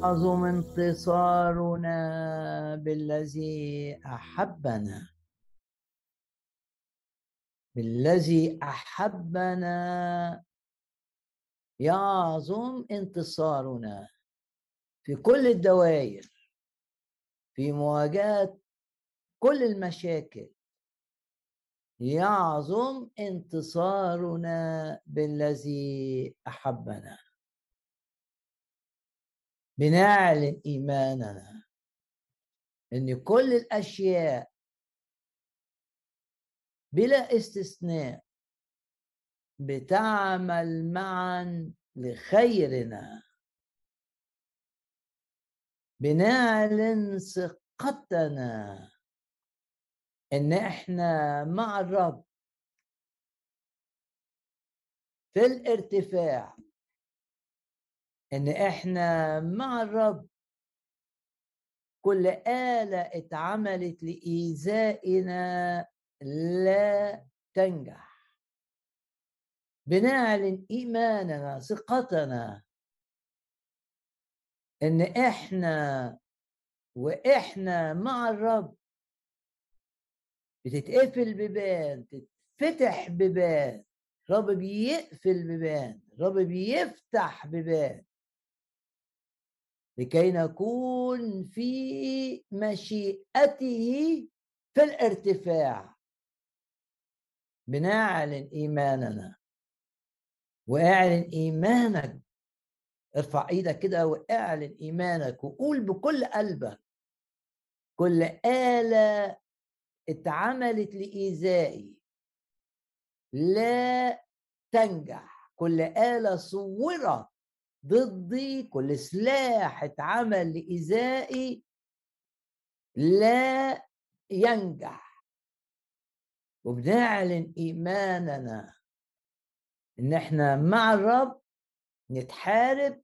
يعظم انتصارنا بالذي أحبنا. بالذي أحبنا. يعظم انتصارنا في كل الدوائر في مواجهة كل المشاكل. يعظم انتصارنا بالذي أحبنا. بنعلن إيماننا إن كل الأشياء بلا استثناء بتعمل معا لخيرنا. بنعلن ثقتنا إن إحنا مع الرب في الارتفاع. إن إحنا مع الرب كل آلة اتعملت لإيذائنا لا تنجح. بنعلن إيماننا ثقتنا إن إحنا وإحنا مع الرب بتتقفل بيبان تتفتح بيبان الرب بيقفل بيبان الرب بيفتح بيبان لكي نكون في مشيئته في الارتفاع. بنعلن إيماننا. واعلن إيمانك. ارفع إيدك كده واعلن إيمانك وقول بكل قلبك. كل آلة اتعملت لإيذائي. لا تنجح. كل آلة صورت ضدي كل سلاح اتعمل لإيذائي لا ينجح. وبنعلن إيماننا إن إحنا مع الرب نتحارب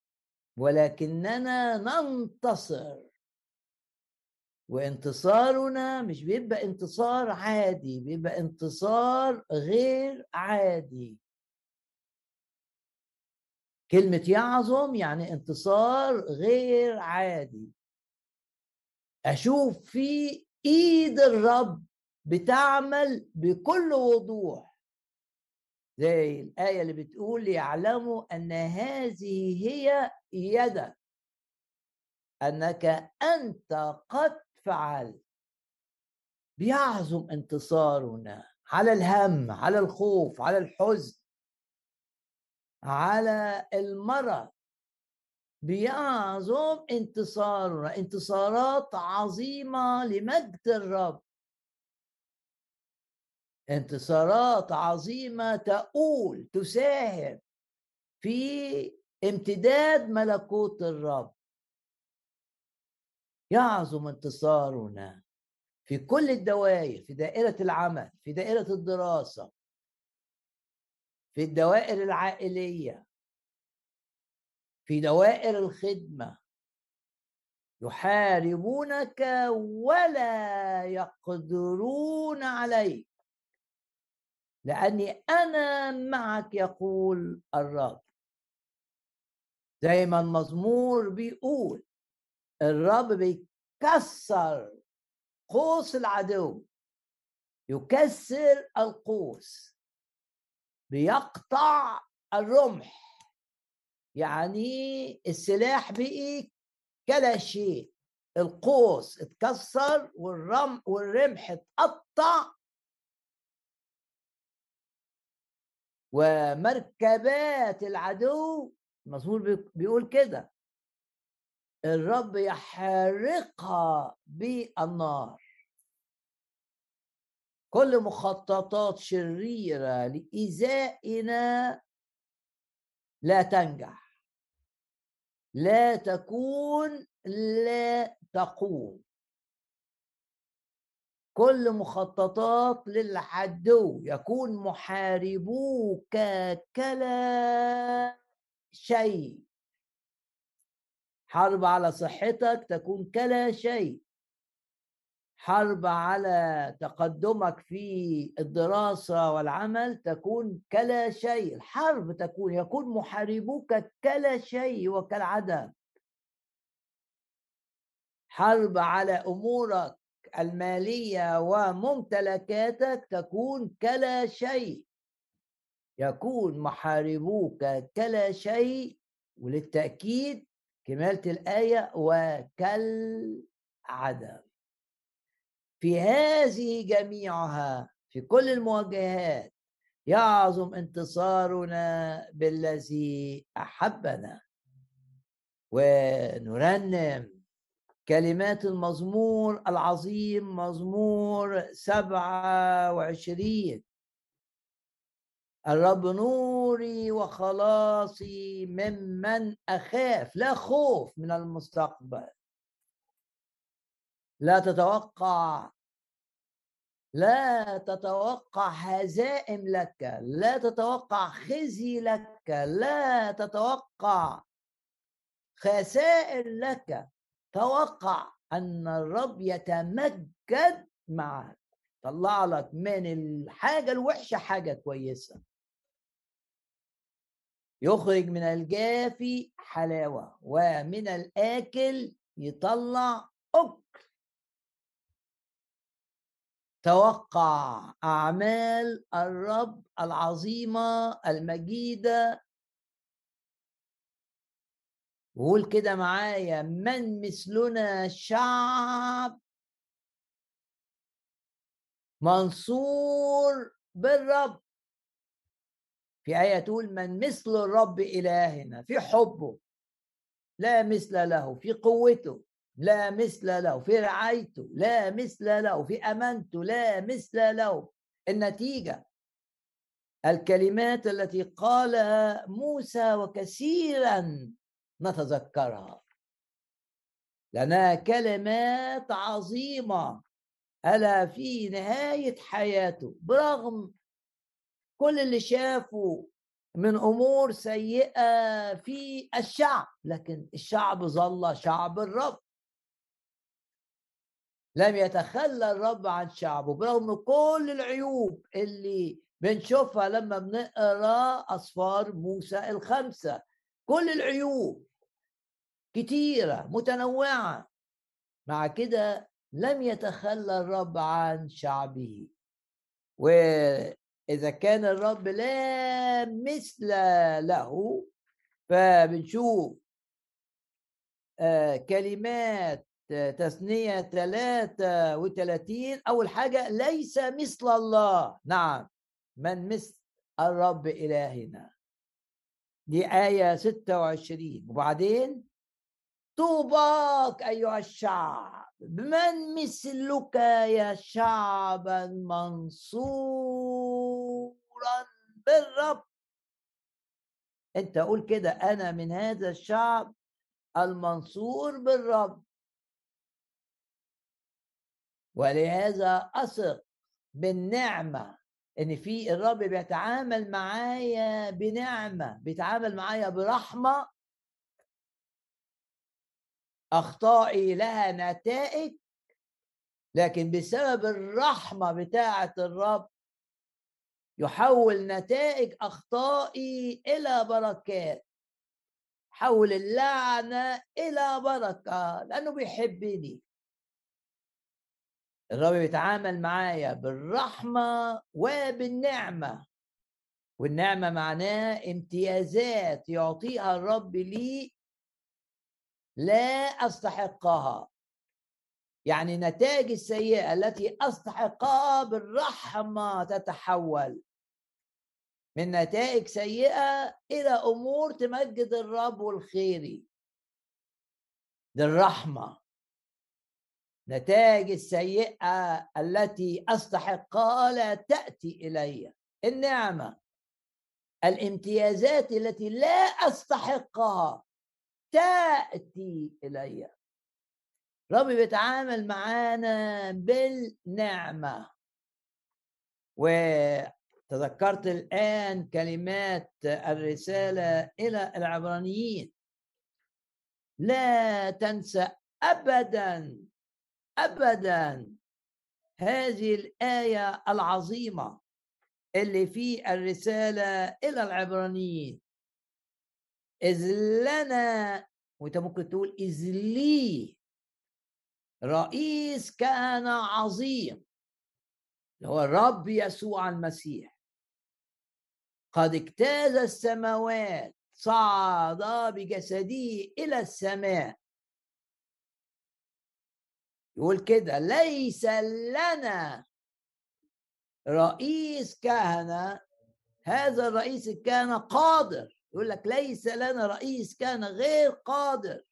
ولكننا ننتصر. وانتصارنا مش بيبقى انتصار عادي بيبقى انتصار غير عادي. كلمة يعظم يعني انتصار غير عادي. أشوف في إيد الرب بتعمل بكل وضوح. زي الآية اللي بتقول ليعلموا أن هذه هي يدك. أنك أنت قد فعلت. بيعظم انتصارنا على الهم على الخوف على الحزن. على المرض. بيعظم انتصارنا انتصارات عظيمة لمجد الرب. انتصارات عظيمة تقول تساهم في امتداد ملكوت الرب. يعظم انتصارنا في كل الدوائر في دائرة العمل في دائرة الدراسة في الدوائر العائلية. في دوائر الخدمة. يحاربونك ولا يقدرون عليك. لأني أنا معك يقول الرب. زي ما المزمور بيقول الرب بيكسر قوس العدو. يكسر القوس. بيقطع الرمح. يعني السلاح بقي كلا شيء. القوس اتكسر والرم والرمح اتقطع. ومركبات العدو المزمور بيقول كده. الرب يحرقها بالنار. كل مخططات شريرة لإيذائنا لا تنجح. لا تكون لا تقوم. كل مخططات للعدو يكون محاربوك كلا شيء. حرب على صحتك تكون كلا شيء. حرب على تقدمك في الدراسة والعمل تكون كلا شيء. الحرب تكون يكون محاربوك كلا شيء وكالعدم. حرب على أمورك المالية وممتلكاتك تكون كلا شيء. يكون محاربوك كلا شيء وللتأكيد كمالة الآية وكالعدم. في هذه جميعها في كل المواجهات يعظم انتصارنا بالذي أحبنا. ونرنم كلمات المزمور العظيم مزمور سبعة وعشرين. الرب نوري وخلاصي ممن أخاف لا خوف من المستقبل. لا تتوقع لا تتوقع هزائم لك لا تتوقع خزي لك لا تتوقع خسائر لك. توقع أن الرب يتمجد معك. طلع لك من الحاجة الوحشة حاجة كويسة. يخرج من الجافي حلاوة ومن الآكل يطلع أكل. توقع أعمال الرب العظيمة المجيدة؟ وقول كده معايا من مثلنا شعب منصور بالرب؟ في آية تقول من مثل الرب إلهنا في حبه لا مثل له في قوته. لا مثل له في رعايته لا مثل له في أمانته لا مثل له. النتيجة الكلمات التي قالها موسى وكثيرا نتذكرها. لأنها كلمات عظيمة. ألا في نهاية حياته. برغم كل اللي شافه من أمور سيئة في الشعب لكن الشعب ظل شعب الرب. لم يتخلى الرب عن شعبه برغم كل العيوب اللي بنشوفها لما بنقرأ أسفار موسى الخمسة. كل العيوب كتيرة متنوعة. مع كده لم يتخلى الرب عن شعبه. وإذا كان الرب لا مثل له فبنشوف آه، كلمات تثنية 33 أول حاجة ليس مثل الله. نعم. من مثل الرب إلهنا. دي آية 26 وبعدين؟ طوباك أيها الشعب. من مثلك يا شعبا منصورا بالرب؟ أنت قول كده أنا من هذا الشعب المنصور بالرب. ولهذا أثق بالنعمة إن في الرب بيتعامل معايا بنعمة بيتعامل معايا برحمة أخطائي لها نتائج لكن بسبب الرحمة بتاعة الرب يحول نتائج أخطائي إلى بركات حول اللعنة إلى بركة لأنه بيحبني. الرب بيتعامل معايا بالرحمة وبالنعمة. والنعمة معناها امتيازات يعطيها الرب لي لا أستحقها. يعني نتائج السيئة التي أستحقها بالرحمة تتحول. من نتائج سيئة إلى أمور تمجد الرب والخيري دي الرحمه نتائج السيئة التي استحقها لا تأتي إلي. النعمة الامتيازات التي لا استحقها تأتي إلي. ربي بيتعامل معانا بالنعمة. وتذكرت الآن كلمات الرسالة إلى العبرانيين. لا تنسى أبدا. أبدا. هذه الآية العظيمة اللي في الرسالة إلى العبرانيين. إذ لنا وأنت ممكن تقول إذ لي رئيس كان عظيم. اللي هو الرب يسوع المسيح. قد اجتاز السماوات صعد بجسده إلى السماء. يقول كده ليس لنا رئيس كهنة هذا الرئيس كان قادر. يقول لك ليس لنا رئيس كان غير قادر.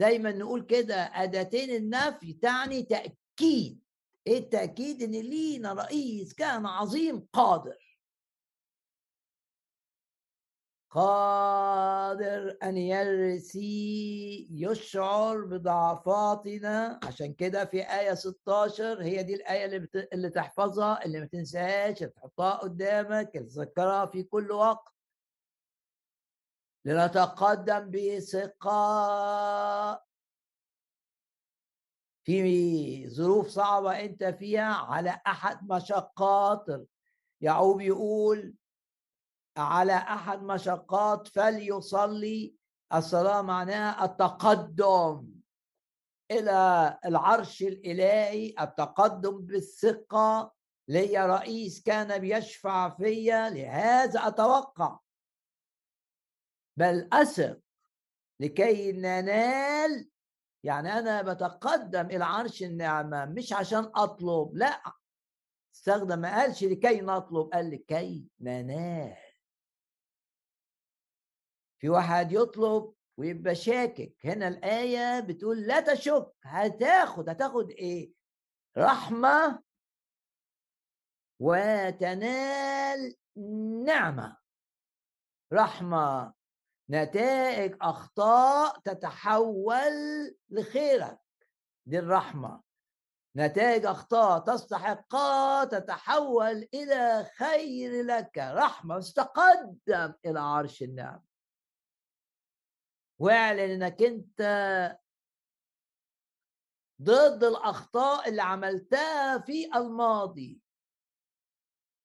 دايما نقول كده أداتين النفي تعني تأكيد. إيه التأكيد؟ إن لينا رئيس كان عظيم قادر. قادر أن يرثي يشعر بضعفاتنا. عشان كده في آية 16 هي دي الآية اللي, بت... اللي تحفظها اللي ما تنساهاش تحطها قدامك تذكرها في كل وقت. لنتقدم بثقة. في ظروف صعبة أنت فيها على أحد مشقات. يعقوب يقول على أحد مشقات فليصلي. الصلاة معناها التقدم إلى العرش الإلهي التقدم بالثقة. لي رئيس كان بيشفع فيا لهذا أتوقع. بل أثق لكي ننال. يعني أنا بتقدم إلى عرش النعمة مش عشان أطلب لا. استخدم ما قالش لكي نطلب قال لكي ننال. في واحد يطلب ويبقى شاكك. هنا الآية بتقول لا تشك هتاخد هتاخد إيه؟ رحمة وتنال نعمة. رحمة نتائج أخطاء تتحول لخيرك. دي الرحمة. نتائج أخطاء تستحقها تتحول إلى خير لك. رحمة تقدم إلى عرش النعم واعلن إنك أنت ضد الأخطاء اللي عملتها في الماضي.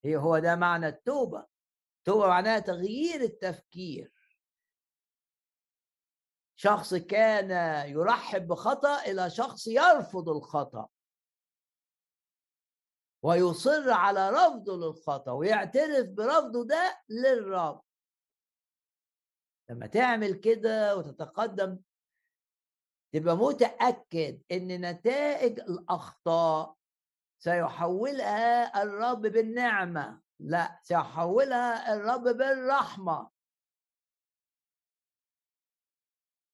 هي هو ده معنى التوبة. التوبة معناها تغيير التفكير. شخص كان يرحب بخطأ إلى شخص يرفض الخطأ. ويصر على رفضه للخطأ ويعترف برفضه ده للرب. لما تعمل كده وتتقدم تبقى متأكد إن نتائج الأخطاء سيحولها الرب بالنعمة لا سيحولها الرب بالرحمة.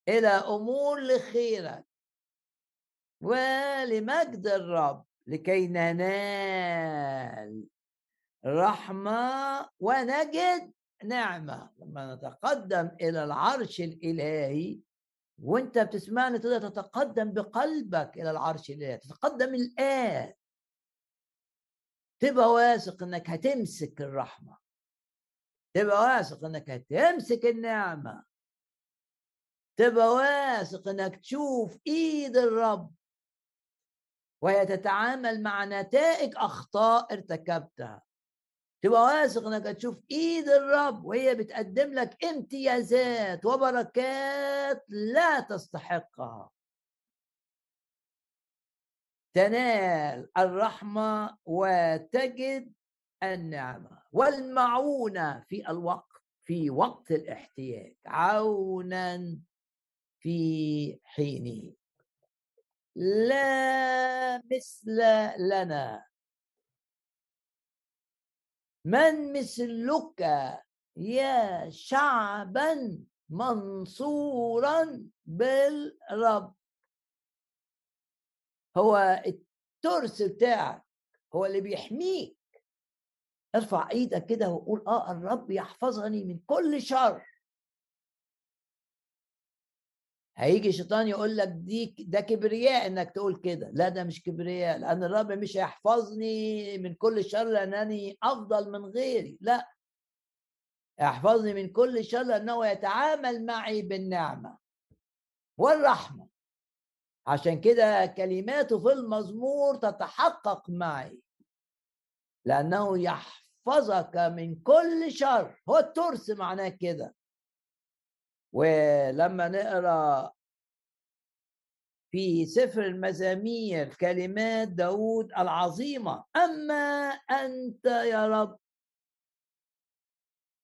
إلى أمور لخيرك. ولمجد الرب لكي ننال رحمة ونجد نعمة لما نتقدم إلى العرش الإلهي وأنت بتسمعني تقدر تتقدم بقلبك إلى العرش الإلهي تتقدم الآن. تبقى واثق إنك هتمسك الرحمة. تبقى واثق إنك هتمسك النعمة. تبقى واثق إنك تشوف إيد الرب. وهي تتعامل مع نتائج أخطاء ارتكبتها. تبقى واثق إنك هتشوف إيد الرب وهي بتقدم لك امتيازات وبركات لا تستحقها. تنال الرحمة وتجد النعمة والمعونة في الوقت في وقت الاحتياج. عونا في حينه. لا مثل لنا. من مثلك يا شعبا منصورا بالرب؟ هو الترس بتاعك هو اللي بيحميك. ارفع إيدك كده وقول آه الرب يحفظني من كل شر. هيجي الشيطان يقول لك دي ده كبرياء انك تقول كده. لا ده مش كبرياء لأن الرب مش هيحفظني من كل شر لأنني أفضل من غيري. لا. يحفظني من كل شر لأنه يتعامل معي بالنعمة والرحمة. عشان كده كلماته في المزمور تتحقق معي. لأنه يحفظك من كل شر. هو الترس معناه كده. ولما نقرأ في سفر المزامير كلمات داود العظيمة أما أنت يا رب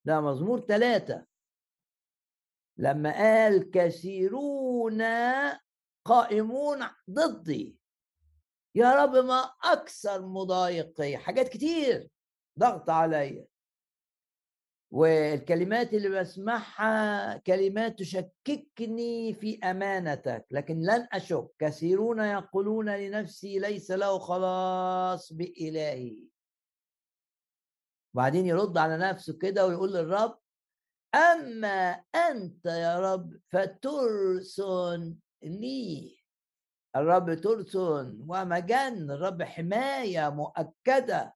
ده مزمور ثلاثة لما قال كثيرون قائمون ضدي يا رب ما أكثر مضايقي حاجات كتير ضغط عليا. والكلمات اللي بسمعها كلمات تشككني في أمانتك لكن لن أشك. كثيرون يقولون لنفسي ليس له خلاص بإلهي. وبعدين يرد على نفسه كده ويقول للرب أما أنت يا رب فترسن لي. الرب ترسن ومجن الرب حماية مؤكدة.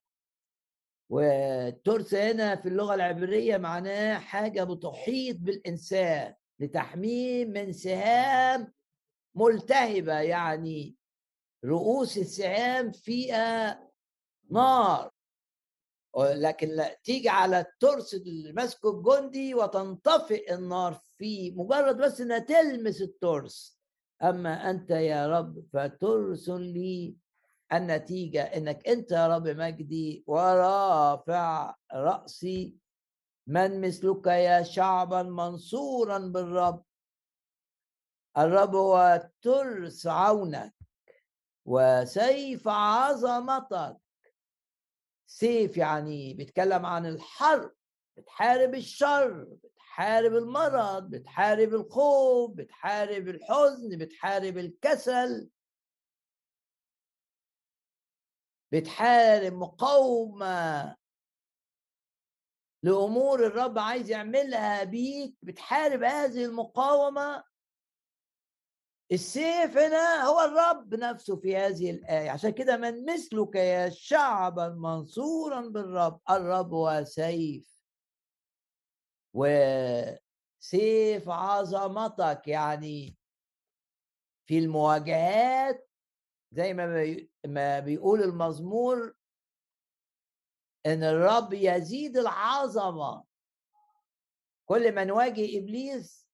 والترس هنا في اللغة العبرية معناه حاجة بتحيط بالإنسان لتحميه من سهام ملتهبة يعني رؤوس السهام فيها نار. لكن تيجي على الترس اللي ماسكه الجندي وتنطفئ النار فيه مجرد بس إنها تلمس الترس. أما أنت يا رب فترسل لي النتيجة إنك أنت يا رب مجدي ورافع رأسي. من مثلك يا شعبا منصورا بالرب. الرب هو ترس عونك وسيف عظمتك. سيف يعني بيتكلم عن الحرب بتحارب الشر بتحارب المرض بتحارب الخوف بتحارب الحزن بتحارب الكسل. بتحارب مقاومة لأمور الرب عايز يعملها بيك بتحارب هذه المقاومة. السيف هنا هو الرب نفسه في هذه الآية. عشان كده من مثلك يا شعبا منصورا بالرب الرب هو سيف. وسيف عظمتك يعني في المواجهات زي ما ما بيقول المزمور إن الرب يزيد العظمة. كل ما نواجه إبليس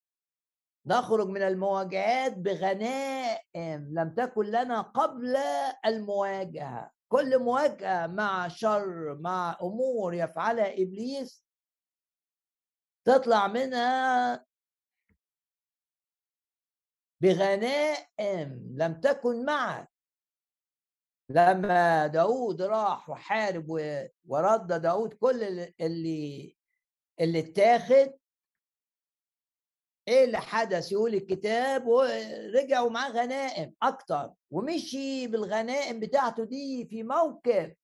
نخرج من المواجهات بغنائم لم تكن لنا قبل المواجهة. كل مواجهة مع شر مع أمور يفعلها إبليس تطلع منها بغنائم لم تكن معك. لما داود راح وحارب ورد داود كل اللي اللي اتاخد إيه اللي حدث؟ يقول الكتاب ورجعوا معاه غنائم أكتر ومشي بالغنائم بتاعته دي في موكب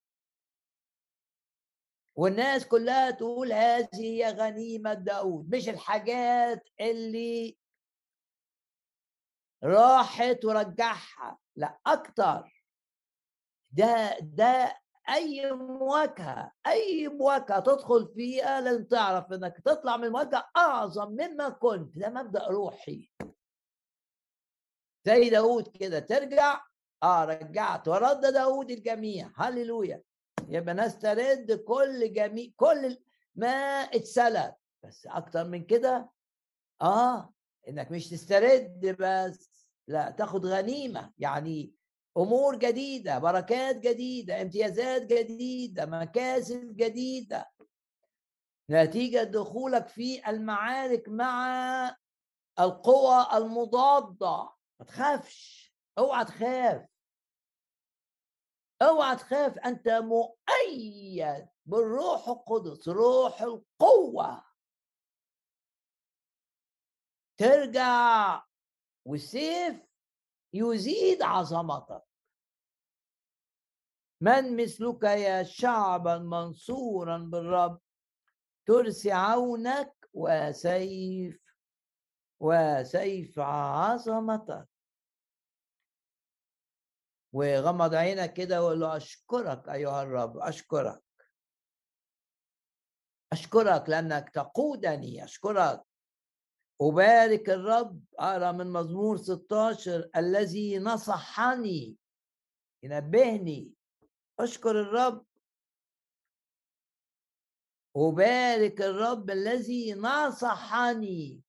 والناس كلها تقول هذه هي غنيمة داود مش الحاجات اللي راحت ورجعها لا أكتر. ده ده أي مواجهة أي مواجهة تدخل فيها لازم تعرف إنك تطلع من المواجهه أعظم مما كنت ده مبدأ روحي. زي داود كده ترجع؟ آه رجعت. ورد داود الجميع. هللويا. يبقى نسترد كل جميع كل ما اتسلب بس أكتر من كده؟ آه إنك مش تسترد بس لا تاخد غنيمة. يعني أمور جديدة بركات جديدة امتيازات جديدة مكاسب جديدة. نتيجة دخولك في المعارك مع القوى المضادة. ما تخافش. أوعى تخاف. أوعى تخاف. أنت مؤيد بالروح القدس روح القوة. ترجع. والسيف يزيد عظمتك من مثلك يا شعبا منصورا بالرب؟ ترسي عونك وسيف وسيف عظمتك وغمض عينك كده وقول له أشكرك أيها الرب أشكرك. أشكرك لأنك تقودني أشكرك. أبارك الرب أرى من مزمور 16 الذي نصحني ينبهني. أشكر الرب. أبارك الرب الذي نصحني.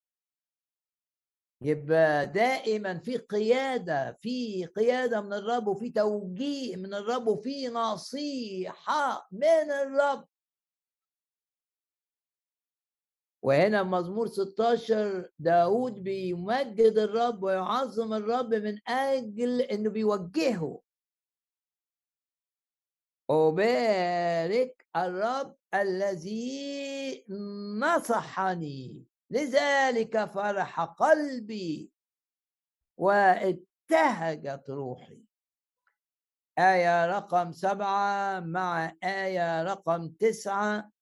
يبقى دائما في قيادة في قيادة من الرب وفي توجيه من الرب وفي نصيحة من الرب. وهنا مزمور 16 داود بيمجد الرب ويعظم الرب من أجل أنه بيوجهه. أبارك الرب الذي نصحني لذلك فرح قلبي وابتهجت روحي. آية رقم سبعة مع آية رقم تسعة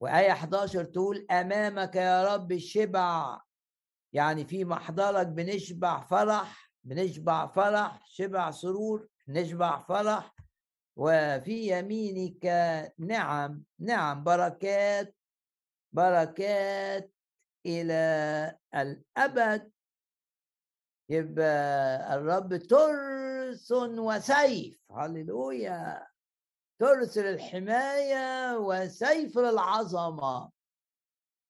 وآية 11 تقول أمامك يا رب الشبع. يعني في محضرك بنشبع فرح بنشبع فرح شبع سرور نشبع فرح. وفي يمينك نعم نعم بركات بركات إلى الأبد. يبقى الرب ترس وسيف. هللويا. ترس للحماية وسيف للعظمة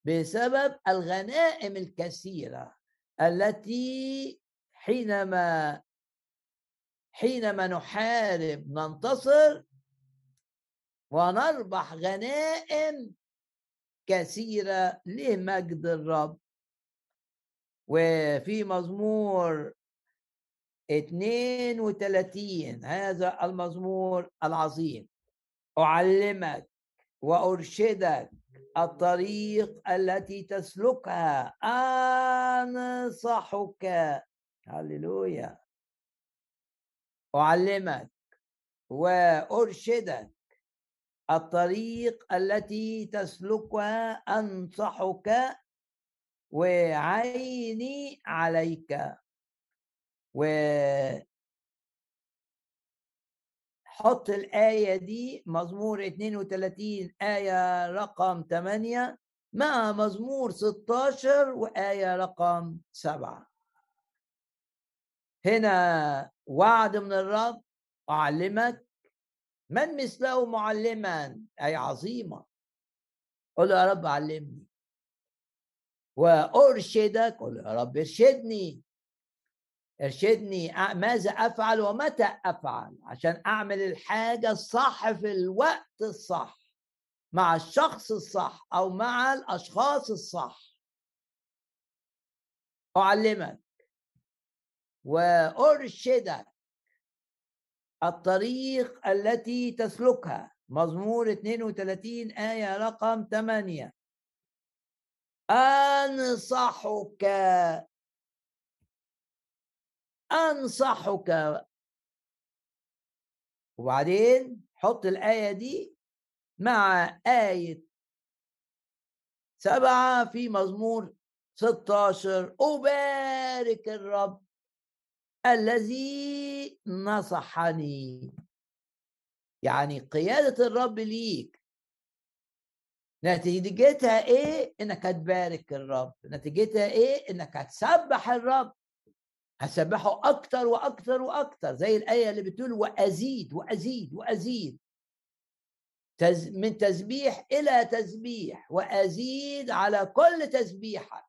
بسبب الغنائم الكثيرة التي حينما حينما نحارب ننتصر ونربح غنائم كثيرة لمجد الرب. وفي مزمور 32 هذا المزمور العظيم. أعلمك وأرشدك الطريق التي تسلكها. أنصحك. هللويا. أعلمك وأرشدك الطريق التي تسلكها. أنصحك وعيني عليك. حط الآية دي مزمور 32 آية رقم 8 مع مزمور 16 وآية رقم 7 هنا وعد من الرب أعلمك من مثله معلما أي عظيمة. قل يا رب علمني. وأرشدك قل يا رب ارشدني. ارشدني ماذا أفعل ومتى أفعل؟ عشان أعمل الحاجة الصح في الوقت الصح مع الشخص الصح أو مع الأشخاص الصح. أعلمك وأرشدك الطريق التي تسلكها. مزمور 32 آية رقم 8 أنصحك أنصحك. وبعدين حط الآية دي مع آية سبعة في مزمور 16 أبارك الرب الذي نصحني. يعني قيادة الرب ليك. نتيجتها إيه؟ إنك هتبارك الرب. نتيجتها إيه؟ إنك هتسبح الرب. هسبحه أكتر وأكتر وأكتر زي الآية اللي بتقول وأزيد وأزيد وأزيد. من تسبيح إلى تسبيح وأزيد على كل تسبيحة.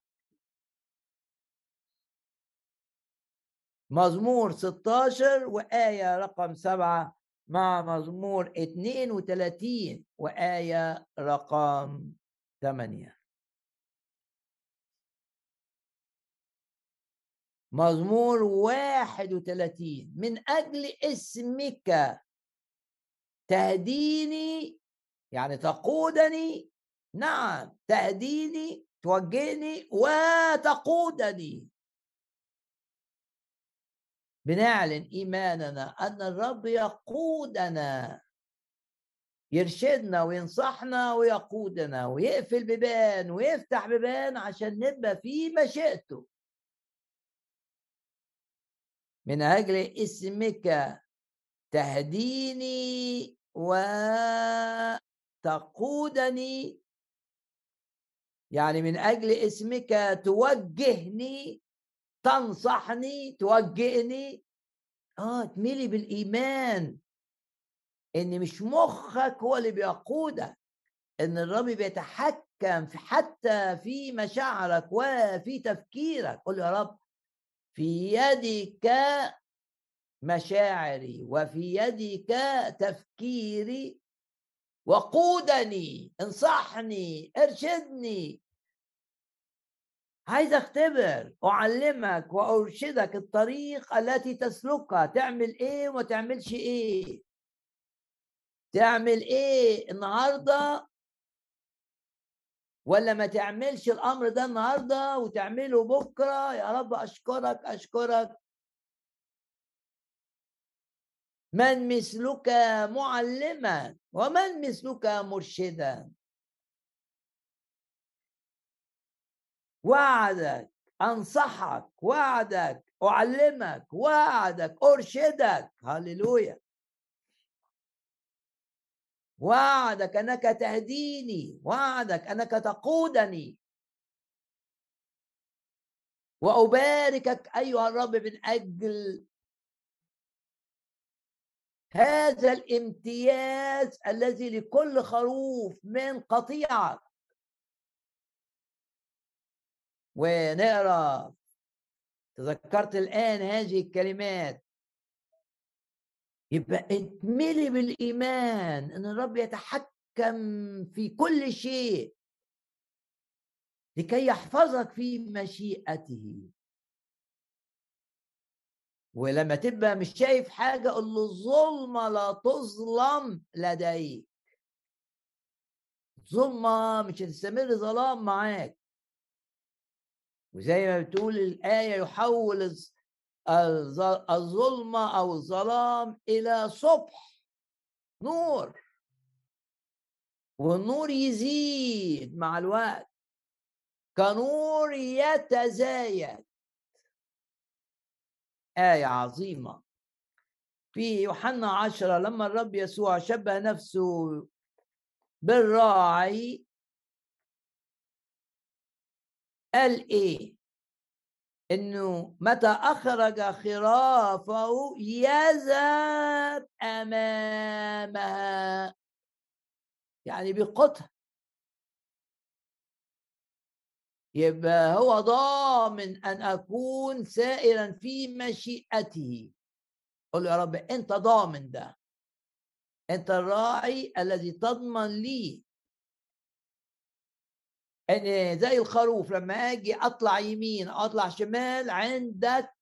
مزمور 16 وآية رقم 7 مع مزمور 32 وآية رقم 8 مزمور 31 من أجل اسمك تهديني يعني تقودني نعم تهديني توجهني وتقودني. بنعلن إيماننا أن الرب يقودنا. يرشدنا وينصحنا ويقودنا ويقفل بيبان ويفتح بيبان عشان نبقى في مشيئته. من أجل اسمك تهديني وتقودني. يعني من أجل اسمك توجهني تنصحني توجهني آه تملي بالإيمان. إن مش مخك هو اللي بيقودك. إن الرب بيتحكم في حتى في مشاعرك وفي تفكيرك. قل يا رب في يدك مشاعري وفي يدك تفكيري. وقودني انصحني ارشدني. عايز اختبر اعلمك وارشدك الطريق التي تسلكها. تعمل إيه وما تعملش إيه؟ تعمل إيه النهارده ولا ما تعملش الأمر ده النهارده وتعمله بكرة؟ يا رب أشكرك أشكرك. من مثلك معلما ومن مثلك مرشدا. وعدك أنصحك وعدك أعلمك وعدك أرشدك. هللويا. وعدك أنك تهديني وعدك أنك تقودني. وأباركك أيها الرب من أجل هذا الامتياز الذي لكل خروف من قطيعك. ونقرأ تذكرت الآن هذه الكلمات. يبقى اتملي بالإيمان إن الرب يتحكم في كل شيء. لكي يحفظك في مشيئته. ولما تبقى مش شايف حاجة قول له الظلمة لا تظلم لديك. ظلمة مش هتستمر ظلام معاك. وزي ما بتقول الآية يحول الظلمة أو الظلام إلى صبح. نور. والنور يزيد مع الوقت. كنور يتزايد. آية عظيمة. في يوحنا عشرة لما الرب يسوع شبه نفسه بالراعي قال إيه؟ إنه متى أخرج خرافه يذهب أمامها. يعني بيقطها يبقى هو ضامن أن أكون سائرا في مشيئته. قل يا رب أنت ضامن ده. أنت الراعي الذي تضمن لي ان زي الخروف لما آجي أطلع يمين أو أطلع شمال عندك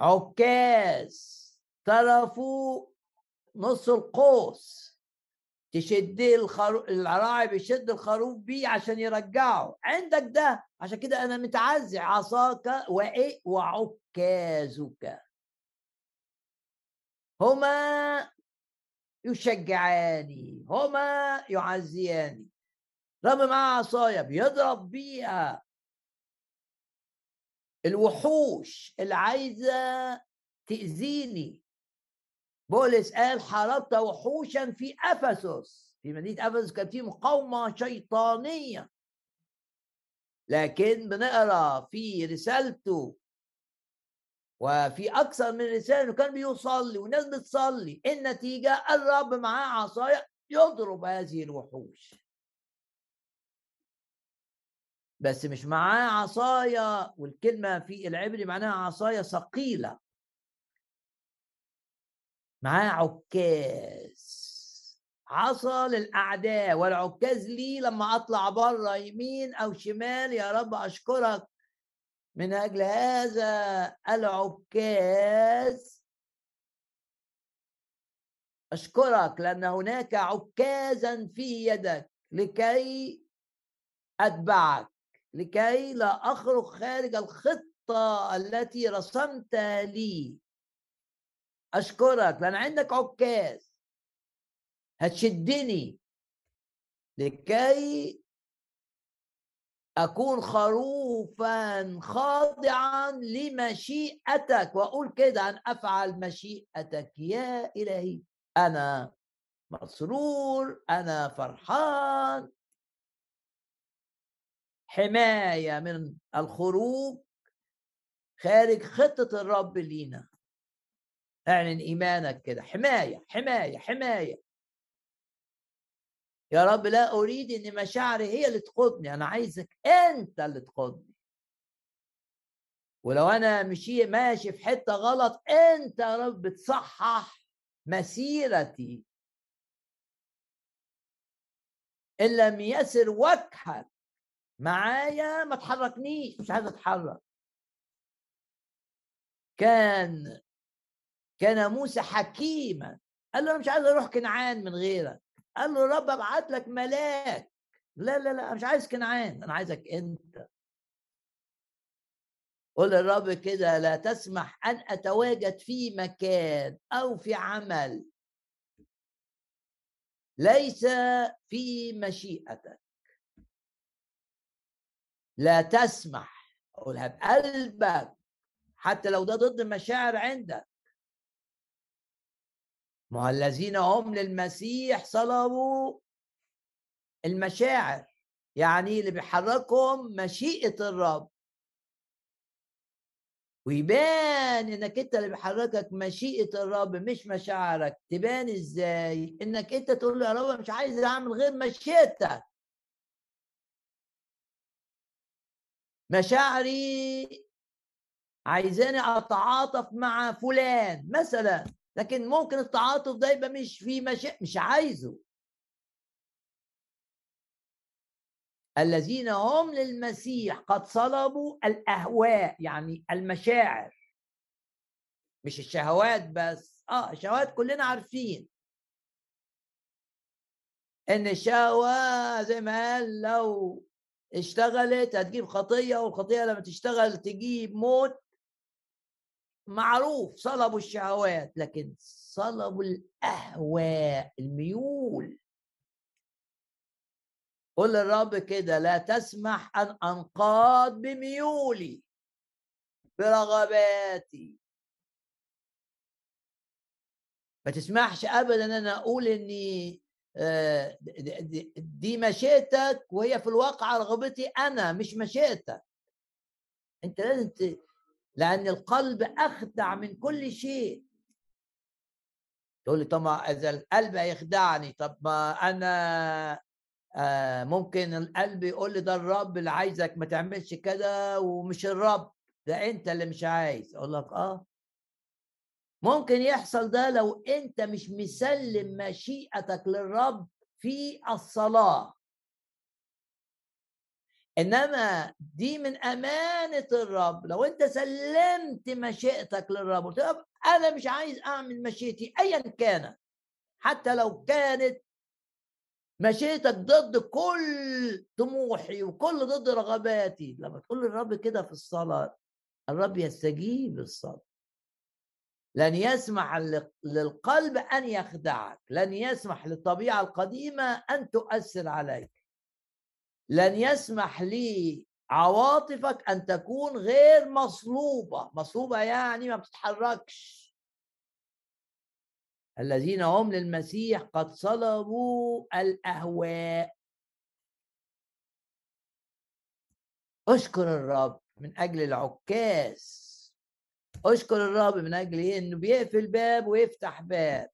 عكاز طرفه نص القوس تشد الخروف الراعي بيشد الخروف بيه عشان يرجعه. عندك ده؟ عشان كده أنا متعزي عصاك وإيه؟ وعكازك. هما يشجعاني هما يعزياني. رمي معاه عصاية بيضرب بيها. الوحوش اللي عايزة تأذيني. بولس قال حاربت وحوشا في أفسس. في مدينة أفسس كان في مقاومة شيطانية. لكن بنقرأ في رسالته وفي أكثر من رساله انه كان بيصلي والناس بتصلي النتيجة الرب معاه عصاية يضرب هذه الوحوش. بس مش معاه عصاية والكلمة في العبري معناها عصاية ثقيلة. معاه عكاز. عصا للأعداء والعكاز لي لما أطلع بره يمين أو شمال يا رب أشكرك. من أجل هذا العكاز. أشكرك لأن هناك عكازا في يدك لكي أتبعك لكي لا أخرج خارج الخطة التي رسمتها لي. أشكرك لأن عندك عكاز. هتشدني لكي أكون خروفا خاضعا لمشيئتك وأقول كده أن أفعل مشيئتك. يا إلهي أنا مسرور أنا فرحان. حماية من الخروج خارج خطة الرب لينا. اعلن إيمانك كده. حماية حماية حماية. يا رب لا أريد إن مشاعري هي اللي تقودني أنا عايزك أنت اللي تقودني. ولو أنا مشي ماشي في حتة غلط أنت يا رب تصحح مسيرتي. إن لم يسر وجهك معايا ما تحركنيش مش عايز أتحرك. كان كان موسى حكيما قال له أنا مش عايز أروح كنعان من غيرك. قال له رب ابعت لك ملاك. لا لا لا مش عايز كنعان أنا عايزك أنت. قول للرب كده لا تسمح أن أتواجد في مكان أو في عمل ليس في مشيئتك. لا تسمح قولها بقلبك حتى لو ده ضد المشاعر عندك. ما الذين هم للمسيح صلبوا المشاعر يعني اللي بيحركهم مشيئة الرب. ويبان إنك أنت اللي بيحركك مشيئة الرب مش مشاعرك. تبان إزاي؟ إنك أنت تقول له يا رب مش عايز أعمل غير مشيئتك. مشاعري عايزاني أتعاطف مع فلان مثلا. لكن ممكن التعاطف ده يبقى مش في مش مش عايزه. الذين هم للمسيح قد صلبوا الأهواء يعني المشاعر. مش الشهوات بس آه الشهوات كلنا عارفين. إن الشهوة زي ما قال لو اشتغلت هتجيب خطية والخطية لما تشتغل تجيب موت. معروف صلبوا الشهوات لكن صلبوا الأهواء الميول. قل للرب كده لا تسمح أن أنقاد بميولي برغباتي. ما تسمحش ابدا إن أنا أقول إني آه، دي مشيئتك وهي في الواقع رغبتي أنا مش مشيئتك أنت لازم لأن القلب أخدع من كل شيء. تقول لي طب إذا القلب هيخدعني طب ما أنا آه ممكن القلب يقول لي ده الرب اللي عايزك ما تعملش كده ومش الرب ده أنت اللي مش عايز. أقول لك آه. ممكن يحصل ده لو أنت مش مسلم مشيئتك للرب في الصلاة. إنما دي من أمانة الرب. لو أنت سلمت مشيئتك للرب قلت أنا مش عايز أعمل مشيئتي ايا كانت حتى لو كانت مشيئتك ضد كل طموحي وكل ضد رغباتي. لما تقول للرب كده في الصلاة الرب يستجيب للصلاة. لن يسمح للقلب أن يخدعك. لن يسمح للطبيعة القديمة أن تؤثر عليك. لن يسمح لي عواطفك أن تكون غير مصلوبة. مصلوبة يعني ما بتتحركش. الذين هم للمسيح قد صلبوا الأهواء. أشكر الرب من أجل العكاز أشكر الرب من أجل إيه؟ إنه بيقفل باب ويفتح باب.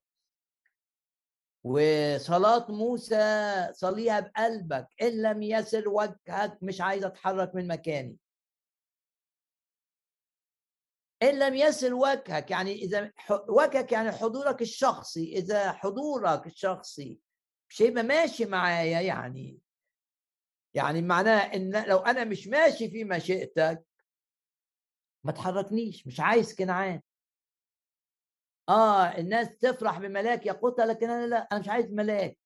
وصلاة موسى صليها بقلبك إن لم يسر وجهك مش عايز أتحرك من مكاني. إن لم يسر وجهك يعني إذا وجهك يعني حضورك الشخصي إذا حضورك الشخصي مش هيبقى ماشي معايا يعني. يعني معناه إن لو أنا مش ماشي في مشيئتك ما تحركنيش مش عايز كنعان. آه الناس تفرح بملاك يقوتها لكن أنا لأ أنا مش عايز ملاك.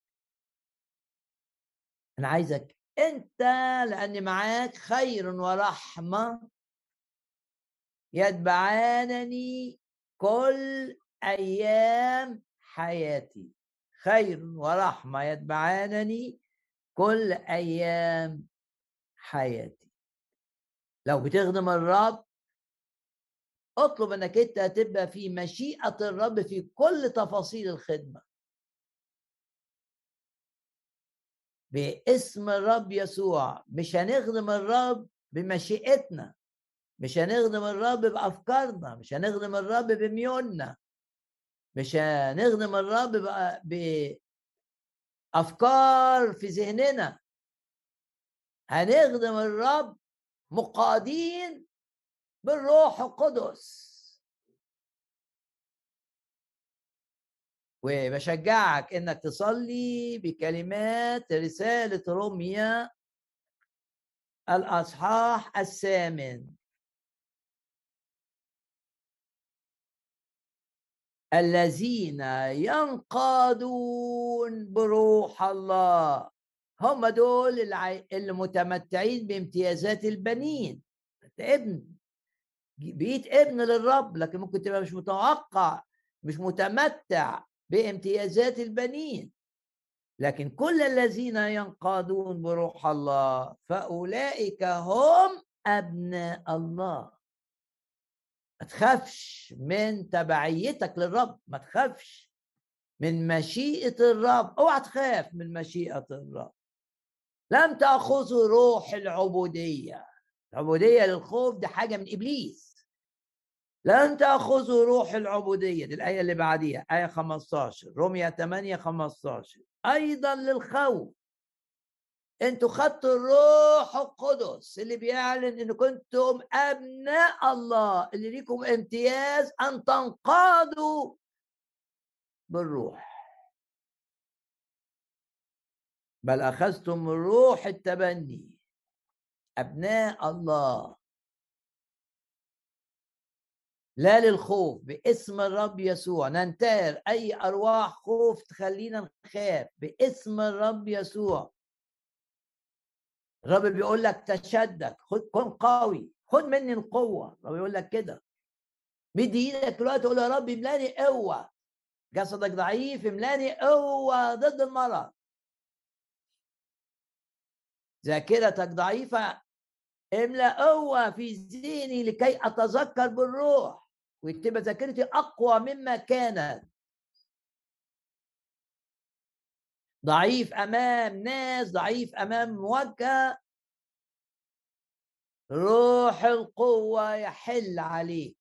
أنا عايزك أنت لاني معاك خير ورحمة يتبعانني كل أيام حياتي. خير ورحمة يتبعانني كل أيام حياتي. لو بتخدم الرب أطلب أنك أنت تبقى في مشيئة الرب في كل تفاصيل الخدمة. باسم الرب يسوع مش هنخدم الرب بمشيئتنا مش هنخدم الرب بأفكارنا مش هنخدم الرب بميولنا مش هنخدم الرب ب... افكار في ذهننا. هنخدم الرب مقادين بالروح القدس. وبشجعك إنك تصلي بكلمات رسالة روميا الأصحاح الثامن. الذين ينقادون بروح الله. هم دول المتمتعين بامتيازات البنين. أنت ابن. بقيت ابن للرب لكن ممكن تبقى مش متوقع مش متمتع بامتيازات البنين. لكن كل الذين ينقادون بروح الله فأولئك هم أبناء الله. ما تخافش من تبعيتك للرب ما تخافش من مشيئة الرب. اوعى تخاف من مشيئة الرب. لم تأخذوا روح العبودية. العبودية للخوف دي حاجة من إبليس. لن تأخذوا روح العبودية دي الآية اللي بعديها آية 15 رومية 8 15 أيضا للخوف. أنتوا خدتوا الروح القدس اللي بيعلن إن كنتم أبناء الله اللي ليكم امتياز أن تنقادوا بالروح. بل أخذتم روح التبني. أبناء الله. لا للخوف باسم الرب يسوع. ننتهر. أي أرواح خوف تخلينا نخاف باسم الرب يسوع. الرب بيقول لك تشدد خد كن قوي. خد مني القوة. الرب بيقول لك كده. مد إيدك دلوقتي تقول يا رب املأني قوة. جسدك ضعيف املأني قوة ضد المرض. ذاكرتك ضعيفة املأ قوة في ذهني لكي أتذكر بالروح. وتبقى ذاكرتي أقوى مما كانت. ضعيف أمام ناس ضعيف أمام مواجهه روح القوة يحل عليك.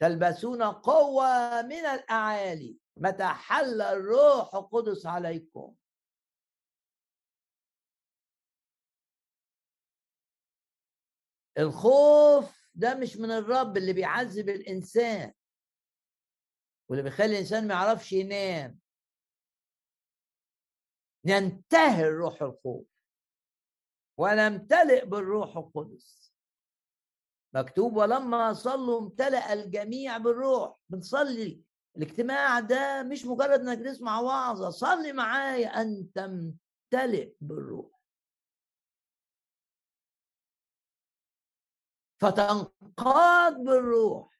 تلبسون قوة من الأعالي. متى حل الروح القدس عليكم. الخوف ده مش من الرب اللي بيعذب الإنسان. واللي بيخلي الإنسان ما يعرفش ينام. ننتهر روح الخوف ونمتلئ بالروح القدس. مكتوب ولما صلوا امتلأ الجميع بالروح. بنصلي. الاجتماع ده مش مجرد إنك تسمع وعظة. صلي معايا. ان تمتلئ بالروح. فتنقاد بالروح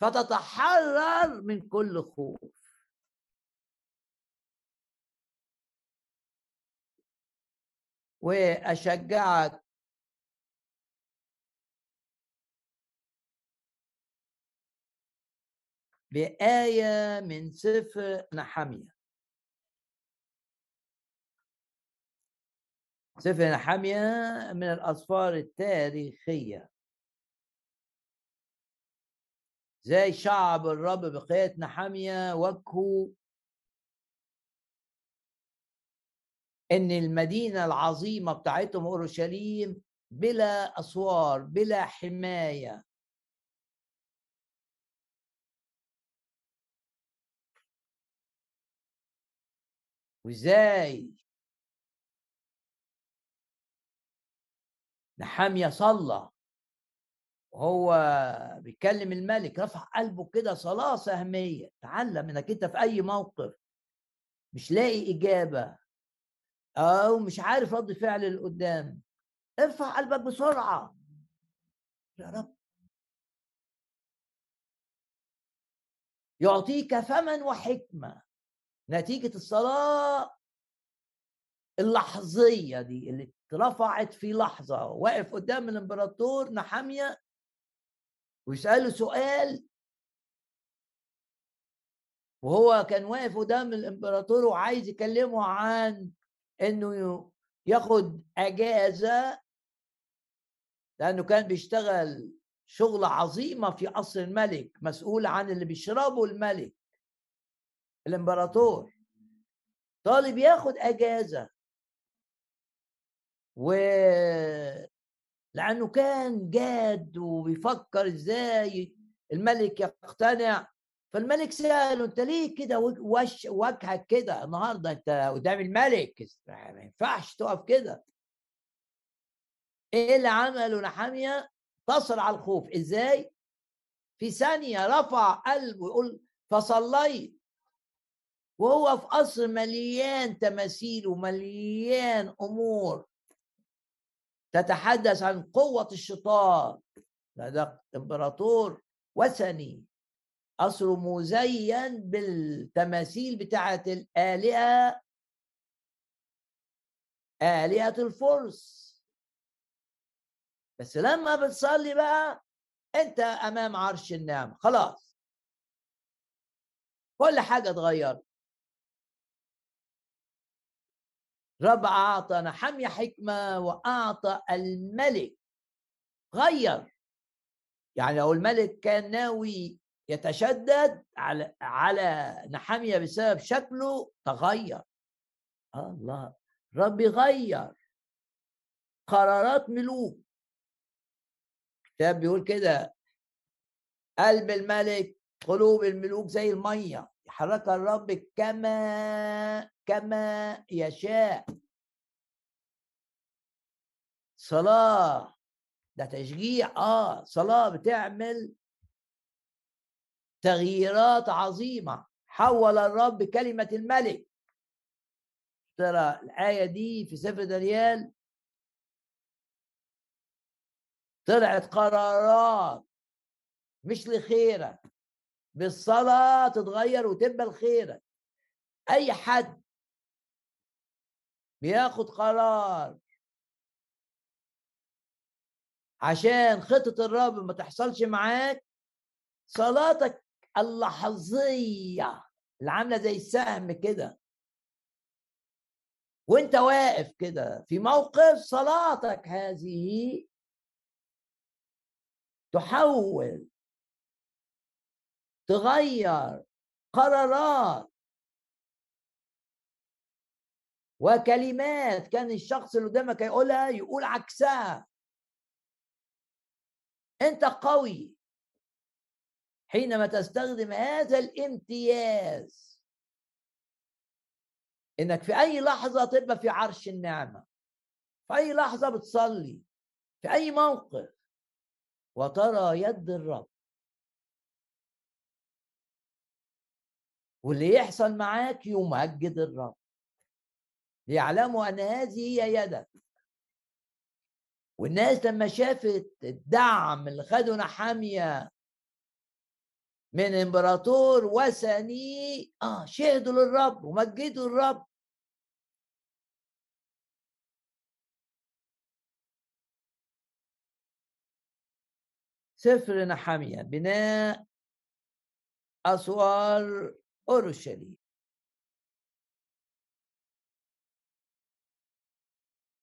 فتتحرر من كل خوف. وأشجعك بآية من سفر نحمية. سفر نحمية من الأسفار التاريخية. زي شعب الرب بقية نحمية وجهه إن المدينة العظيمة بتاعتهم أورشليم بلا أسوار بلا حماية. وإزاي؟ نحامية صلى وهو بيكلم الملك رفع قلبه كده صلاة سهمية. تعلم إنك أنت في أي موقف مش لاقي إجابة أو مش عارف رد فعل اللي قدام. ارفع قلبك بسرعة. يا رب. يعطيك فما وحكمة. نتيجة الصلاة اللحظية دي اللي اترفعت في لحظة واقف قدام الإمبراطور نحامية ويسأله سؤال. وهو كان واقف قدام الإمبراطور وعايز يكلمه عن إنه ياخد أجازة. لأنه كان بيشتغل شغلة عظيمة في قصر الملك مسؤول عن اللي بيشربه الملك الإمبراطور. طالب ياخد أجازة. و لأنه كان جاد وبيفكر إزاي الملك يقتنع فالملك سأله أنت ليه كده وش وجهك كده النهارده؟ أنت قدام الملك ما ينفعش تقف كده. إيه اللي عمله نحامية؟ تصل على الخوف. إزاي؟ في ثانية رفع قلبه يقول فصليت. وهو في قصر مليان تماثيل ومليان أمور. تتحدث عن قوة الشيطان. ده امبراطور وثني. قصره مزين بالتماثيل بتاعة الآلهة. آلهة الفرس. بس لما بتصلي بقى أنت أمام عرش النعمة. خلاص. كل حاجة اتغيرت. رب اعطى نحمية حكمة وأعطى الملك. غير. يعني لو الملك كان ناوي يتشدد على على نحمية بسبب شكله تغير. الله. رب يغير قرارات ملوك. الكتاب بيقول كده. قلب الملك قلوب الملوك زي المية. يحركها الرب كما كما يشاء. صلاه. ده تشجيع آه. صلاه بتعمل تغييرات عظيمة. حول الرب كلمة الملك. ترى الآية دي في سفر دانيال. طلعت قرارات. مش لخيرك. بالصلاة تتغير وتبقى لخيرك. أي حد بياخد قرار. عشان خطة الرب ما تحصلش معاك صلاتك اللحظية اللي عاملة زي السهم كده. وانت واقف كده في موقف صلاتك هذه تحول تغير قرارات وكلمات كان الشخص اللي قدامك يقولها يقول عكسها. أنت قوي. حينما تستخدم هذا الامتياز. إنك في أي لحظة تبقى في عرش النعمة. في أي لحظة بتصلي. في أي موقف. وترى يد الرب. واللي يحصل معاك يمجد الرب. ليعلموا أن هذه هي يدك. والناس لما شافت الدعم اللي خده نحامية من إمبراطور وثني آه شهدوا للرب ومجدوا الرب سفر نحمية بناء أسوار أورشليم.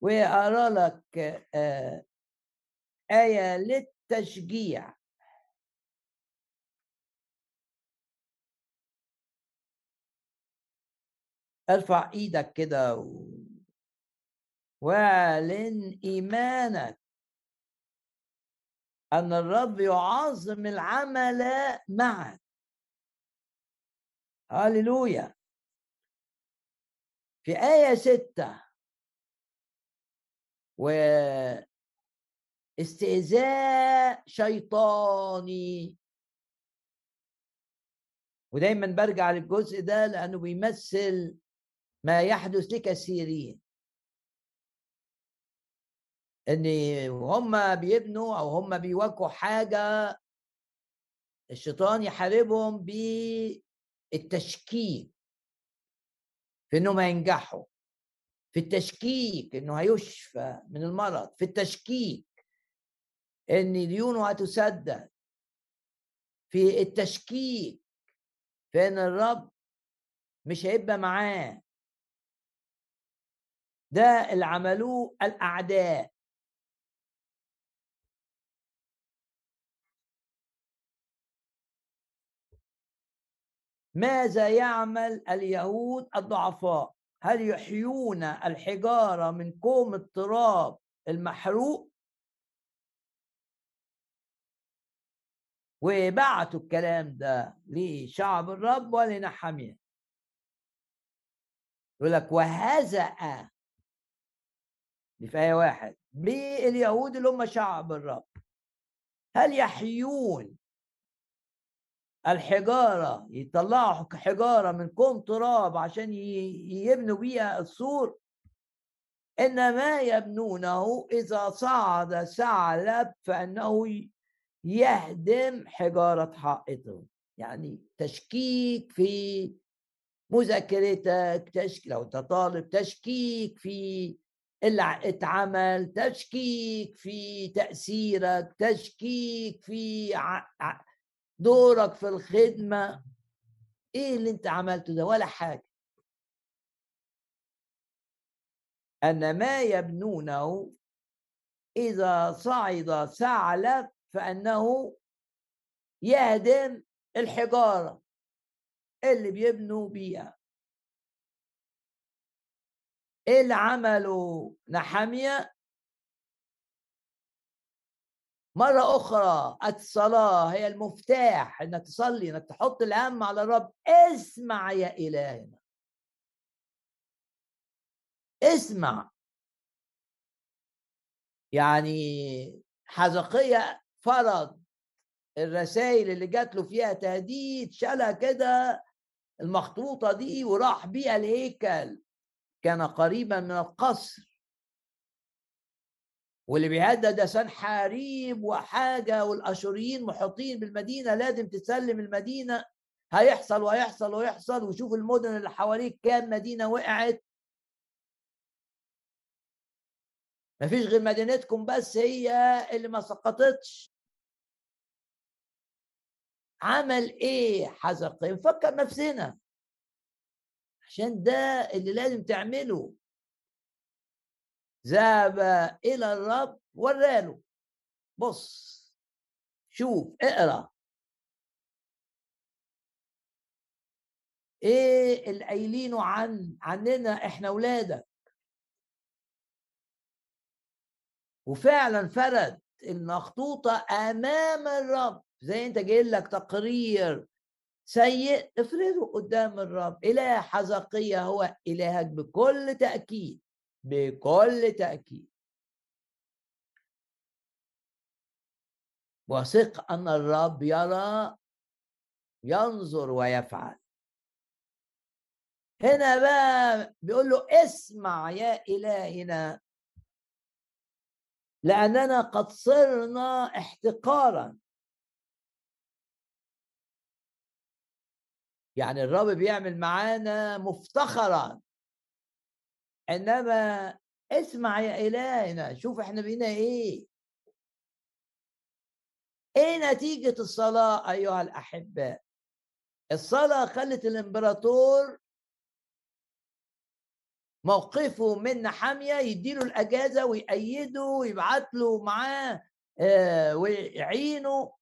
وأرى لك آه، آية للتشجيع. أرفع إيدك كده و... وأعلن إيمانك أن الرب يعظم العمل معك. هللويا في آية ستة و استهزاء شيطاني. ودايما برجع للجزء ده لأنه بيمثل ما يحدث لكثيرين. إن هم بيبنوا أو هم بيواجهوا حاجة الشيطان يحاربهم بالتشكيك في إنهم هينجحوا. في التشكيك إنه هيشفى من المرض في التشكيك إن ديونه هتسدد. في التشكيك في ان الرب مش هيبقى معاه. ده اللي عملوه الأعداء. ماذا يعمل اليهود الضعفاء؟ هل يحيون الحجارة من كوم التراب المحروق؟ وبعتوا الكلام ده لشعب الرب ولنحميه يقول لك وهزأ دي في آية واحد باليهود اللي هم شعب الرب. هل يحيون الحجارة يطلعوا حجارة من كوم تراب عشان يبنوا بيها السور. إن ما يبنونه إذا صعد ثعلب فإنه يهدم حجارة حائطهم يعني تشكيك في مذاكرتك تشكيك لو أنت طالب تشكيك في اللي اتعمل تشكيك في تأثيرك تشكيك في دورك في الخدمة. إيه اللي أنت عملته ده؟ ولا حاجة. أن ما يبنونه إذا صعد ثعلب فأنه يهدم الحجارة اللي بيبنوا بيها. إيه اللي عمله نحاميه مرة أخرى الصلاة هي المفتاح إنك تصلي إنك تحط الهم على الرب. اسمع يا إلهنا. اسمع. يعني حزقية فرض الرسائل اللي جات له فيها تهديد شالها كده المخطوطة دي وراح بيها الهيكل. كان قريبا من القصر. واللي بيهدد ده سنحاريب وحاجة والآشوريين محيطين بالمدينة لازم تسلم المدينة. هيحصل ويحصل ويحصل وشوف المدن اللي حواليك كام مدينة وقعت. مفيش غير مدينتكم بس هي اللي ما سقطتش. عمل إيه حزق نفكر نفسنا. عشان ده اللي لازم تعمله. ذهب إلى الرب وراله بص شوف اقرأ. إيه اللي قايلينه عن عننا إحنا اولادك وفعلا فرد المخطوطة أمام الرب. زي أنت جاي لك تقرير سيء افرده قدام الرب. إله حزقية هو إلهك بكل تأكيد. بكل تأكيد. وثق أن الرب يرى ينظر ويفعل. هنا بقى بيقول له اسمع يا إلهنا. لأننا قد صرنا احتقارا. يعني الرب بيعمل معانا مفتخرا. إنما اسمع يا الهنا شوف إحنا بينا إيه؟ إيه نتيجة الصلاة أيها الاحباء الصلاة خلت الإمبراطور موقفه من حامية يديله الأجازة ويأيده ويبعت له معاه آه ويعينه.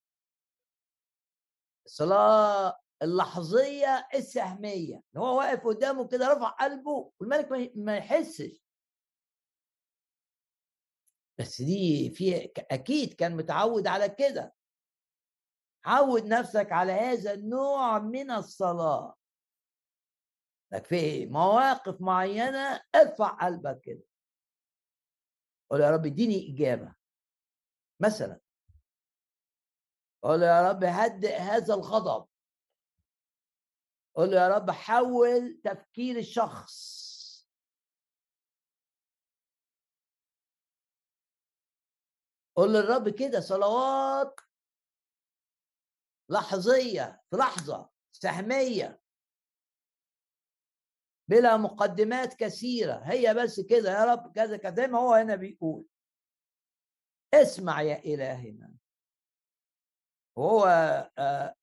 الصلاة اللحظية السهمية إن هو واقف قدامه كده رفع قلبه والملك ما يحسش. بس دي في أكيد كان متعود على كده. عود نفسك على هذا النوع من الصلاة. لك في مواقف معينة ارفع قلبك كده. قول يا رب اديني إجابة. مثلا. قول يا رب هدئ هذا الغضب. قول له يا رب حول تفكير الشخص. قول للرب كده صلوات لحظية في لحظة سهمية. بلا مقدمات كثيرة هي بس كده يا رب كذا كذا ما هو هنا بيقول. اسمع يا إلهنا وهو آه،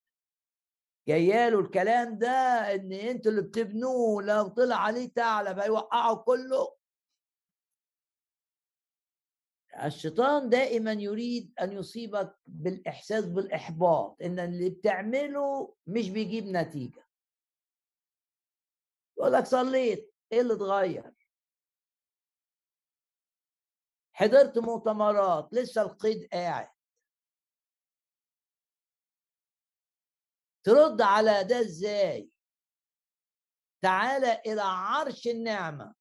جاياله الكلام ده إن أنتوا اللي بتبنوه لو طلع عليه ثعلب هيوقعه كله. الشيطان دائما يريد أن يصيبك بالإحساس بالإحباط إن اللي بتعمله مش بيجيب نتيجة. يقول لك صليت إيه اللي اتغير؟ حضرت مؤتمرات لسه القيد قاعد. ترد على ده إزاي؟ تعالى إلى عرش النعمة.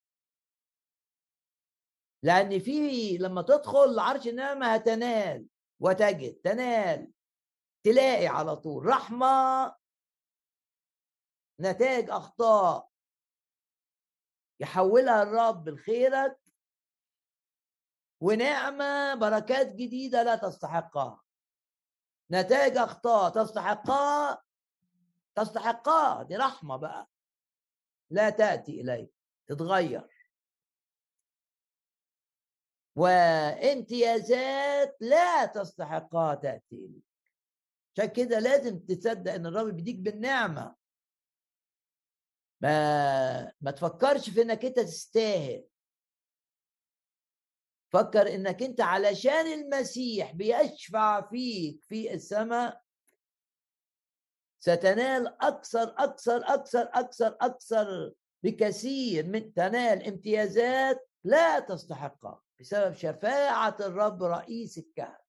لأن في لما تدخل عرش النعمة هتنال وتجد تنال تلاقي على طول رحمة نتائج أخطاء. يحولها الرب لخيرك ونعمة بركات جديدة لا تستحقها. نتائج أخطاء تستحقها تستحقها دي رحمة بقى. لا تأتي إليك تتغير. وامتيازات لا تستحقها تأتي إليك. عشان كده لازم تصدق إن الرب بيديك بالنعمة. ما ما تفكرش في إنك أنت تستاهل. فكر إنك أنت علشان المسيح بيشفع فيك في السماء ستنال أكثر أكثر أكثر أكثر أكثر بكثير من تنال امتيازات لا تستحقها بسبب شفاعة الرب رئيس الكهنة.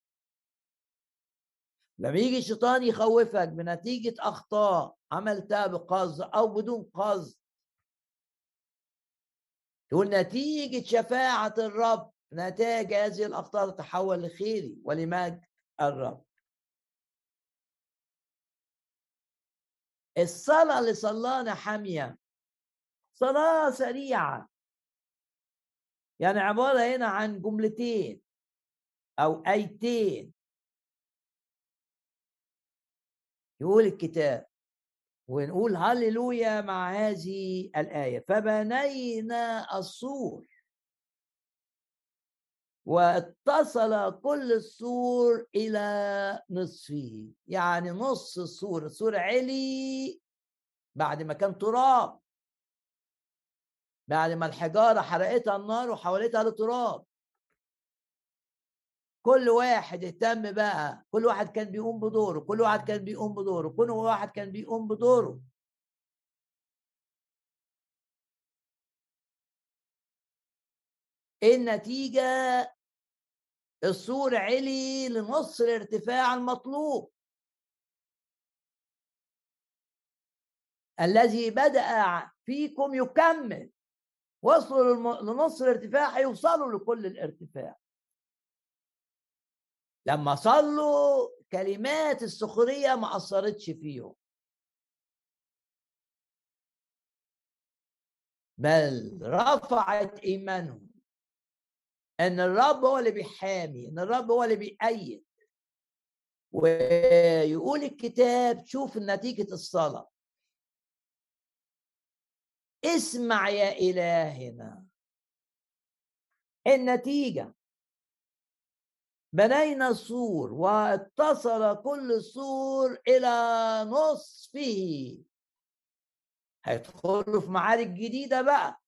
لما يجي الشيطان يخوفك بنتيجة أخطاء عملتها بقصد أو بدون قصد تقول نتيجة شفاعة الرب نتائج هذه الأخطاء تتحول لخيري ولمجد الرب. الصلاة اللي صلانا حامية. صلاة سريعة. يعني عبارة هنا عن جملتين أو آيتين. يقول الكتاب. ونقول هللويا مع هذه الآية. فبنينا السور. واتصل كل السور إلى نصفه يعني نص السور السور علي بعد ما كان تراب. بعد ما الحجارة حرقتها النار وحولتها لتراب. كل واحد اهتم بقى كل واحد كان بيقوم بدوره كل واحد كان بيقوم بدوره كل واحد كان بيقوم بدوره. النتيجة السور علي لنص الارتفاع المطلوب. الذي بدأ فيكم يكمل. وصلوا لنص الارتفاع هيوصلوا لكل الارتفاع. لما صلوا كلمات السخرية ما أثرتش فيهم. بل رفعت إيمانهم. إن الرب هو اللي بيحامي إن الرب هو اللي بيأيد. ويقول الكتاب شوف نتيجة الصلاة. اسمع يا إلهنا. النتيجة. بنينا السور واتصل كل سور إلى نصفه. هيدخلوا في معارك جديدة بقى.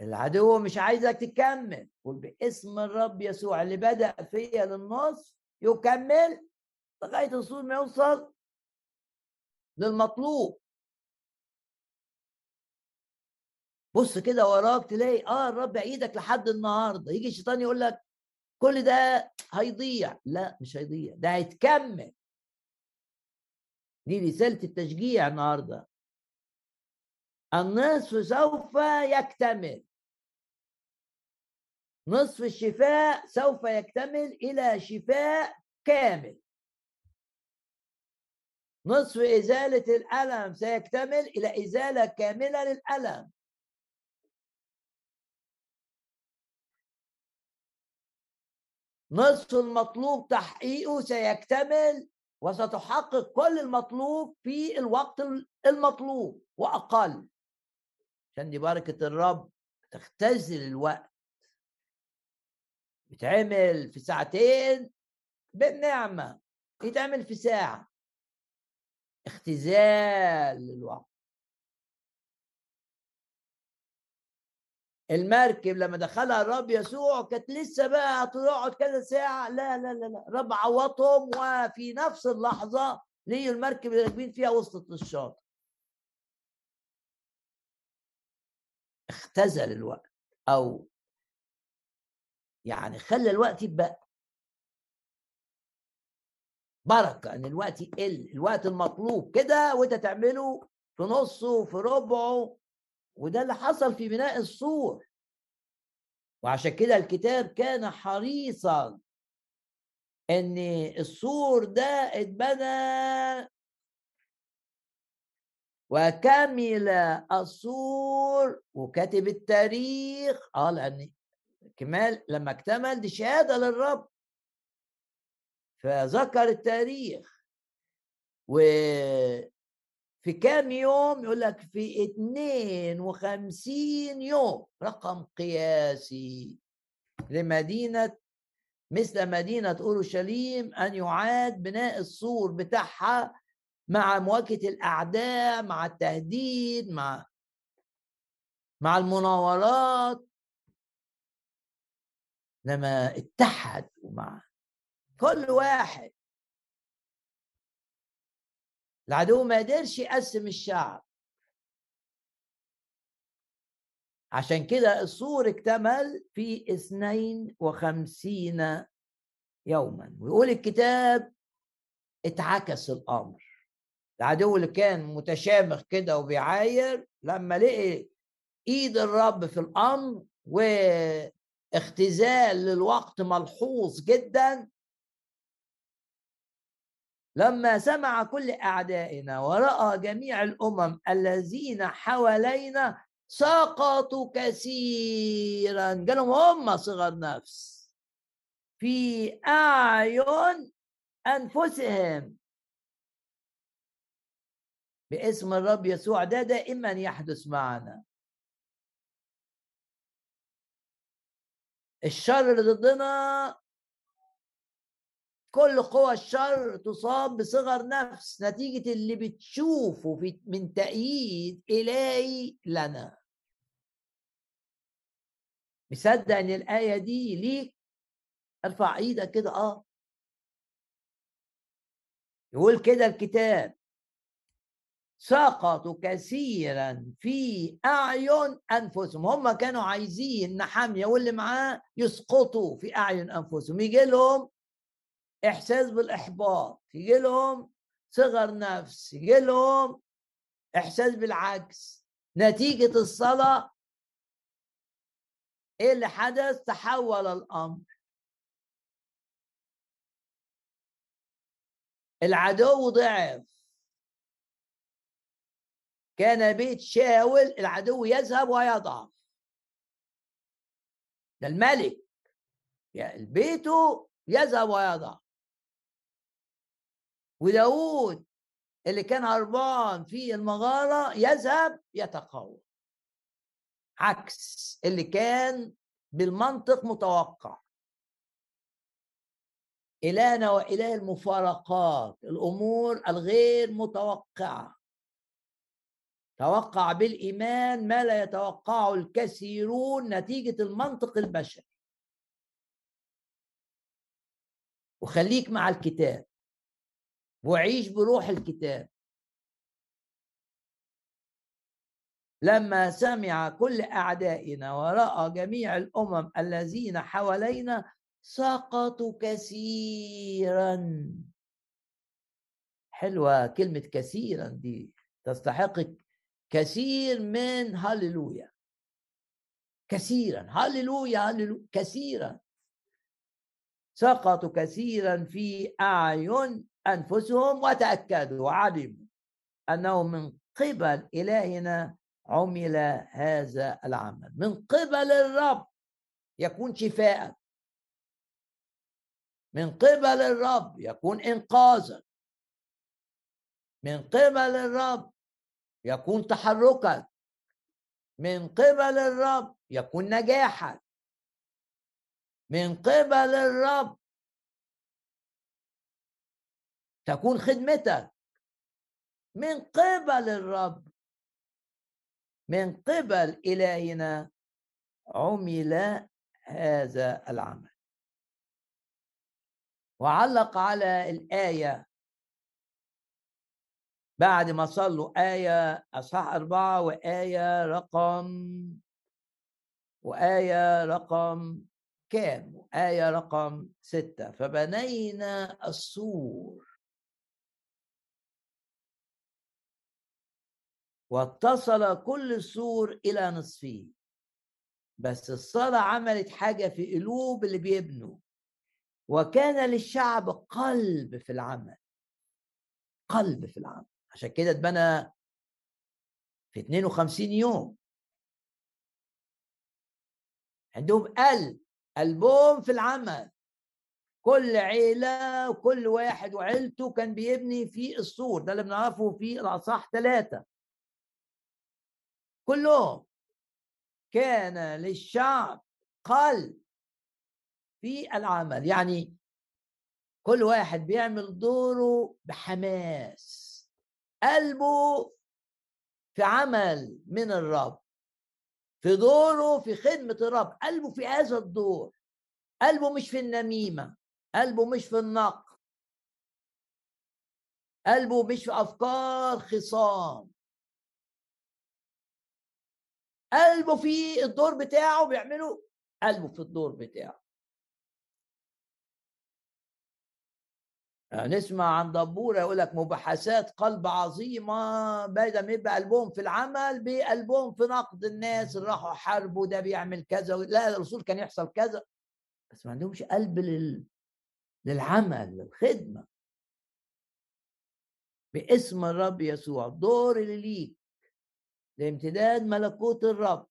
العدو مش عايزك تكمل. قول باسم الرب يسوع اللي بدأ فيا للنص يكمل لغاية الوصول ما يوصل للمطلوب. بص كده وراك تلاقي آه الرب إيدك لحد النهارده. يجي الشيطان يقول لك كل ده هيضيع. لا مش هيضيع ده هيتكمل. دي رسالة التشجيع النهارده. النصف سوف يكتمل. نصف الشفاء سوف يكتمل إلى شفاء كامل. نصف إزالة الألم سيكتمل إلى إزالة كاملة للألم. نصف المطلوب تحقيقه سيكتمل وستحقق كل المطلوب في الوقت المطلوب وأقل. عشان دي بركة الرب تختزل الوقت. بتعمل في ساعتين بالنعمة يتعمل في ساعة. اختزال للوقت المركب لما دخلها الرب يسوع كانت لسه بقى هتقعد كذا ساعة. لا لا لا لا. الرب عوضهم وفي نفس اللحظة ليه المركب اللي راكبين فيها وصلت للشاطئ اختزل الوقت أو يعني خلى الوقت يبقى بركة إن الوقت يقل الوقت المطلوب كده وأنت تعمله في نصه في ربعه وده اللي حصل في بناء السور. وعشان كده الكتاب كان حريصا إن السور ده اتبنى وكمل السور وكاتب التاريخ. آه لأن كمال لما اكتمل دي شهادة للرب. فذكر التاريخ. وفي كام يوم؟ يقول لك في 52 يوم. رقم قياسي. لمدينة مثل مدينة أورشليم أن يعاد بناء السور بتاعها مع مواجهة الأعداء مع التهديد مع مع المناورات. لما اتحد ومع كل واحد. العدو ما قدرش يقسم الشعب. عشان كده السور اكتمل في اثنين وخمسين يوما. ويقول الكتاب اتعكس الأمر. العدو اللي كان متشامخ كده وبيعاير لما لقي إيد الرب في الأمر واختزال للوقت ملحوظ جدا لما سمع كل أعدائنا ورأى جميع الأمم الذين حوالينا سقطوا كثيرا. قالوا هم صغر نفس. في أعين أنفسهم. باسم الرب يسوع ده دائما يحدث معنا. الشر ضدنا كل قوى الشر تصاب بصغر نفس نتيجة اللي بتشوفه في من تأييد إلهي لنا. مصدق ان الآية دي ليك؟ ارفع إيدك كده آه. يقول كده الكتاب سقطوا كثيرا في أعين أنفسهم. هم كانوا عايزين نحامية واللي معاه يسقطوا في أعين أنفسهم. يجي لهم إحساس بالإحباط يجي لهم صغر نفس يجي لهم إحساس بالعكس. نتيجة الصلاة إيه اللي حدث؟ تحول الأمر. العدو ضعف. كان بيت شاول العدو يذهب ويضعف. ده الملك. يعني بيته يذهب ويضعف. وداود اللي كان هربان في المغارة يذهب يتقوى. عكس اللي كان بالمنطق متوقع. إلهنا وإله المفارقات الأمور الغير متوقعة. توقع بالإيمان ما لا يتوقعه الكثيرون نتيجة المنطق البشري. وخليك مع الكتاب. وعيش بروح الكتاب. لما سمع كل أعدائنا ورأى جميع الأمم الذين حوالينا سقطوا كثيرا. حلوة كلمة كثيرا دي تستحق كثير من هللويا. كثيرا هللويا هللويا كثيرا. سقطوا كثيرا في أعين أنفسهم وتأكدوا وعلموا أنه من قبل إلهنا عمل هذا العمل. من قبل الرب يكون شفاء. من قبل الرب يكون إنقاذا. من قبل الرب يكون تحركا من قبل الرب يكون نجاحا من قبل الرب. تكون خدمتك. من قبل الرب. من قبل إلهنا عمل هذا العمل. وعلق على الآية بعد ما صلوا آية أصحاح أربعة وآية رقم وآية رقم كام؟ آية رقم ستة. فبنينا السور. واتصل كل السور إلى نصفه بس الصلاة عملت حاجة في قلوب اللي بيبنوا. وكان للشعب قلب في العمل. قلب في العمل. عشان كده اتبنى في 52 يوم. عندهم قلب قلبهم في العمل. كل عيلة وكل واحد وعيلته كان بيبني في السور ده اللي بنعرفه في الأصح ثلاثة كلهم كان للشعب قلب في العمل. يعني كل واحد بيعمل دوره بحماس. قلبه في عمل من الرب في دوره في خدمة الرب قلبه في هذا الدور قلبه مش في النميمة قلبه مش في النقد. قلبه مش في أفكار خصام. قلبه في الدور بتاعه بيعمله قلبه في الدور بتاعه. نسمع عن دبوره يقول لك مباحثات قلب عظيمة بدل ما يبقى قلبهم في العمل بقلبهم في نقد الناس اللي راحوا حاربوا ده بيعمل كذا لا الرسول كان يحصل كذا. بس ما عندهمش قلب لل... للعمل للخدمة. باسم الرب يسوع الدور اللي ليك. لامتداد ملكوت الرب.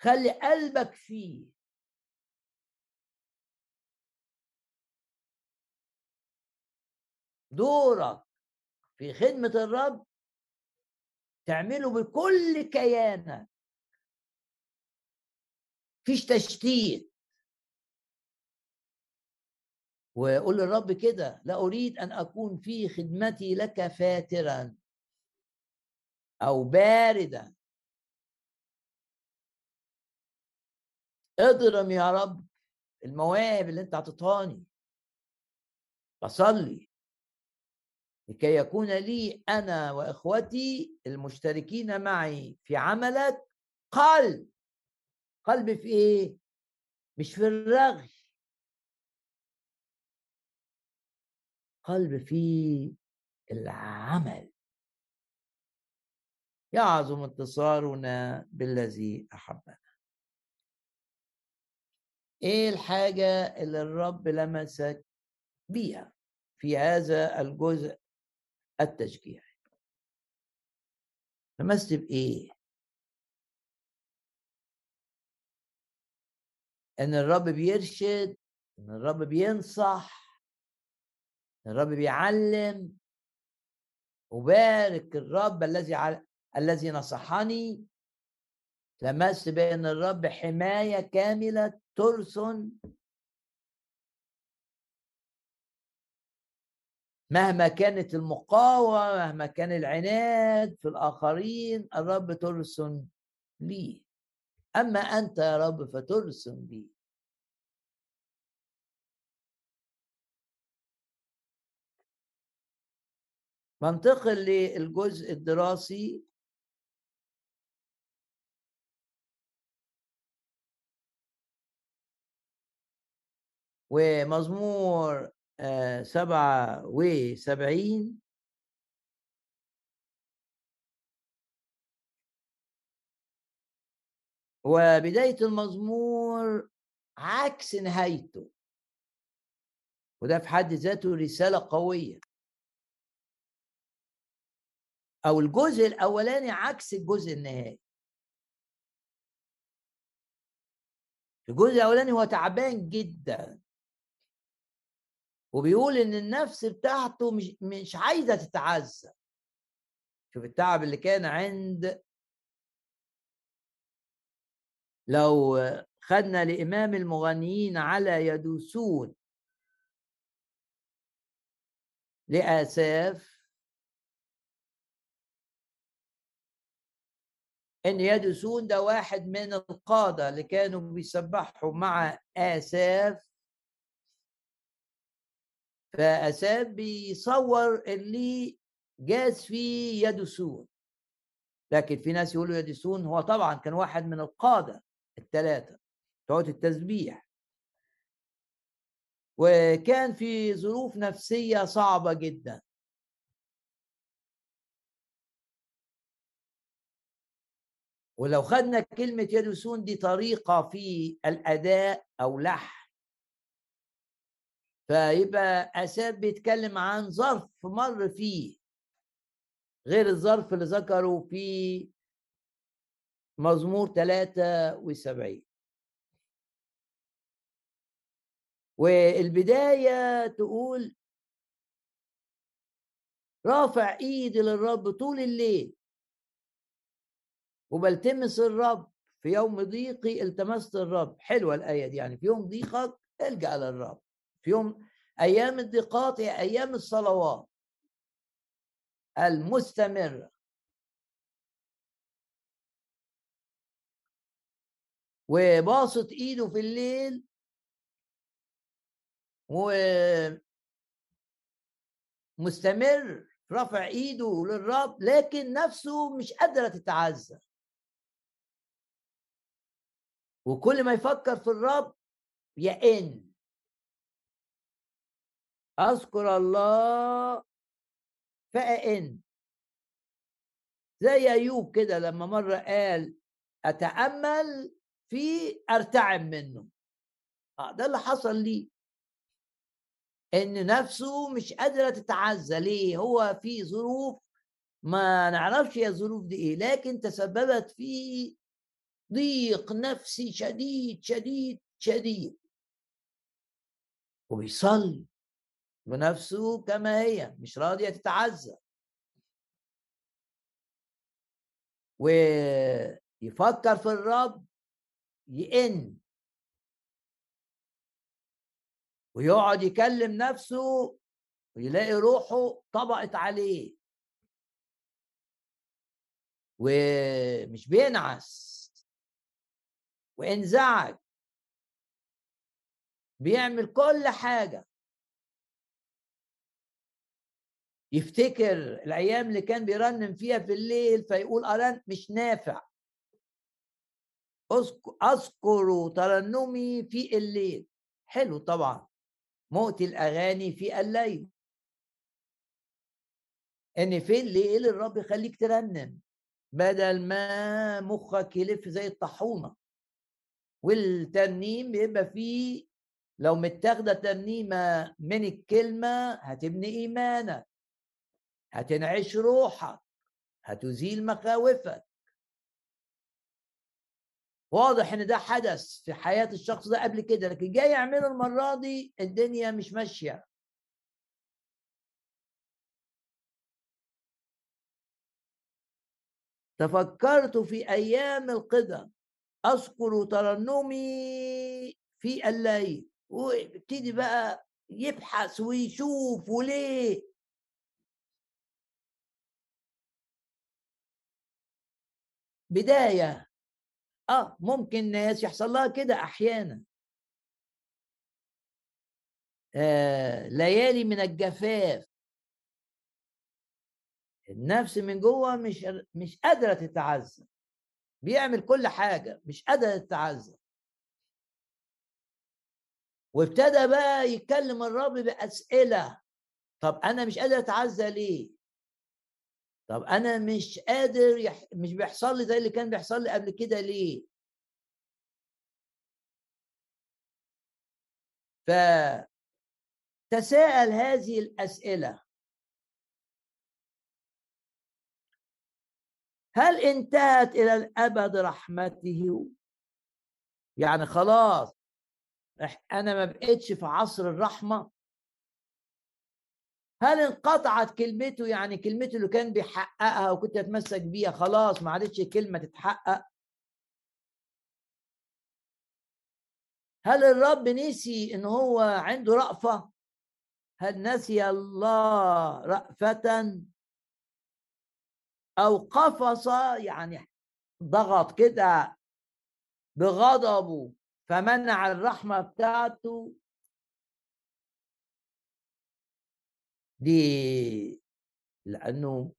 خلي قلبك فيه. دورك في خدمة الرب تعمله بكل كيانك. فيش تشتيت. وقول للرب كده لا أريد أن أكون في خدمتي لك فاترا أو باردا. اضرم يا رب المواهب اللي أنت عطيتهاني. بصلي. لكي يكون لي أنا وإخوتي المشتركين معي في عملك قلب. قلب في إيه؟ مش في الرغي. قلب في العمل. يعظم انتصارنا بالذي أحبنا. إيه الحاجة اللي الرب لمسك بيها في هذا الجزء التشجيعي لمست بايه إن الرب بيرشد إن الرب بينصح إن الرب بيعلم. وبارك الرب الذي الذي نصحني. لمست بأن الرب حماية كاملة ترسن. مهما كانت المقاومة مهما كان العناد في الآخرين الرب ترسن لي. أما أنت يا رب فترسن بي منتقل للجزء الدراسي. ومزمور سبعة وسبعين. وبداية المزمور عكس نهايته. وده في حد ذاته رسالة قوية. أو الجزء الأولاني عكس الجزء النهائي. الجزء الأولاني هو تعبان جدا. وبيقول إن النفس بتاعته مش مش عايزة تتعزى. شوف التعب اللي كان عند لو خدنا لإمام المغنيين على يدوسون لآساف إن يدوسون ده واحد من القادة اللي كانوا بيسبحوا مع آساف فأساب بيصور اللي جاز فيه يد سور لكن في ناس يقولوا يدسون هو طبعا كان واحد من القادة الثلاثة بتوع التسبيح. وكان في ظروف نفسية صعبة جدا. ولو خدنا كلمة يدسون دي طريقة في الأداء أو لحن فيبقى أساب بيتكلم عن ظرف مر فيه غير الظرف اللي ذكره في مزمور 73 والبداية تقول رافع إيدي للرب طول الليل وبلتمس الرب في يوم ضيقي التمست الرب. حلوة الآية دي يعني في يوم ضيقك الجأ للرب. في يوم أيام الضيقات هي أيام الصلوات. المستمرة وباسط إيده في الليل. ومستمر رفع إيده للرب لكن نفسه مش قادرة تتعزى وكل ما يفكر في الرب يئن. أذكر الله فأئن. زي أيوب كده لما مرة قال أتأمل في أرتعب منه. آه ده اللي حصل لي إن نفسه مش قادرة تتعزى. ليه؟ هو في ظروف ما نعرفش هي الظروف دي إيه لكن تسببت في ضيق نفسي شديد شديد شديد. وبيصلي. بنفسه كما هي مش راضية تتعزى. ويفكر في الرب يئن. ويقعد يكلم نفسه ويلاقي روحه طبقت عليه. ومش بينعس. وانزعج بيعمل كل حاجة. يفتكر الأيام اللي كان بيرنم فيها في الليل فيقول ارن مش نافع. اذكر ترنمي في الليل. حلو طبعا. موت الأغاني في الليل. إن في الليل الرب يخليك ترنم. بدل ما مخك يلف زي الطاحونه والترنيم بيبقى فيه لو متاخدة ترنيمة من الكلمة هتبني إيمانك. هتنعش روحك هتزيل مخاوفك. واضح إن ده حدث في حياة الشخص ده قبل كده لكن جاي يعمله المرة دي الدنيا مش ماشية. تفكرت في أيام القدم. أذكر ترنمي في الليل. ويبتدي بقى يبحث ويشوف وليه بداية. آه ممكن ناس يحصل لها كده أحيانا. آه ليالي من الجفاف. النفس من جوه مش مش قادرة تتعزى بيعمل كل حاجة مش قادرة تتعزى وابتدى بقى يتكلم الرب بأسئلة. طب أنا مش قادر اتعزى ليه؟ طب أنا مش قادر يح... مش بيحصل لي زي اللي كان بيحصل لي قبل كده ليه؟ فتساءل هذه الأسئلة. هل انتهت إلى الابد رحمته؟ يعني خلاص أنا ما بقتش في عصر الرحمة؟ هل انقطعت كلمته؟ يعني كلمته اللي كان بيحققها وكنت أتمسك بيها خلاص ما عادتش كلمة تتحقق. هل الرب نسي إن هو عنده رأفة؟ هل نسي الله رأفة؟ أو قفص يعني ضغط كده بغضبه فمنع الرحمة بتاعته دي لأنه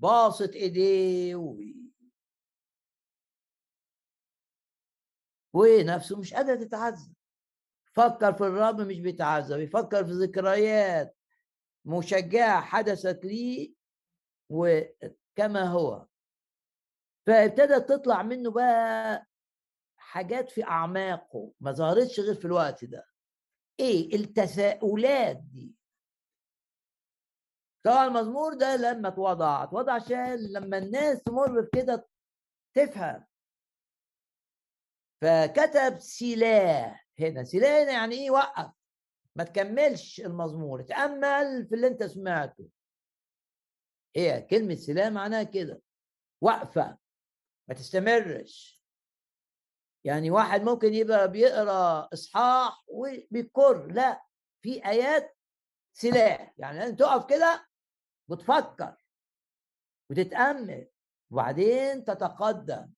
باسط إيديه ونفسه مش قادر تتعذب. فكر في الرب مش بيتعذب يفكر في ذكريات مشجعة حدثت لي وكما هو. فابتدت تطلع منه بقى حاجات في أعماقه ما ظهرتش غير في الوقت ده. إيه؟ التساؤلات دي. طبعا المزمور ده لما اتوضع اتوضع عشان لما الناس تمر بكده تفهم. فكتب سلاح هنا. سلاح هنا يعني إيه؟ وقف. ما تكملش المزمور. تأمل في اللي أنت سمعته. هي كلمة سلاح معناها كده. وقفة. ما تستمرش. يعني واحد ممكن يبقى بيقرأ إصحاح وبيكر لا في آيات سلاح. يعني لازم تقف كده وتفكر وتتأمل وبعدين تتقدم.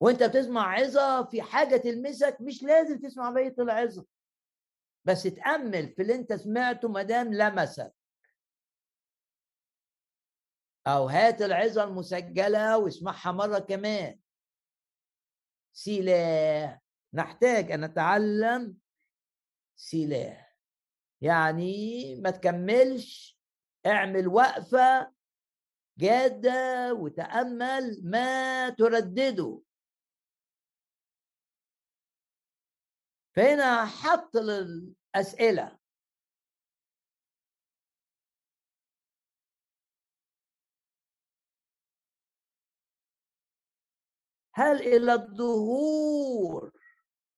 وأنت بتسمع عظة في حاجة تلمسك مش لازم تسمع بقيه العظة. بس تأمل في اللي أنت سمعته ما دام لمسك. أو هات العظة المسجلة واسمعها مرة كمان. سلاح. نحتاج أن نتعلم سلاح. يعني ما تكملش اعمل وقفة جادة وتأمل ما تردده. فهنا حط الاسئله هل إلى الظهور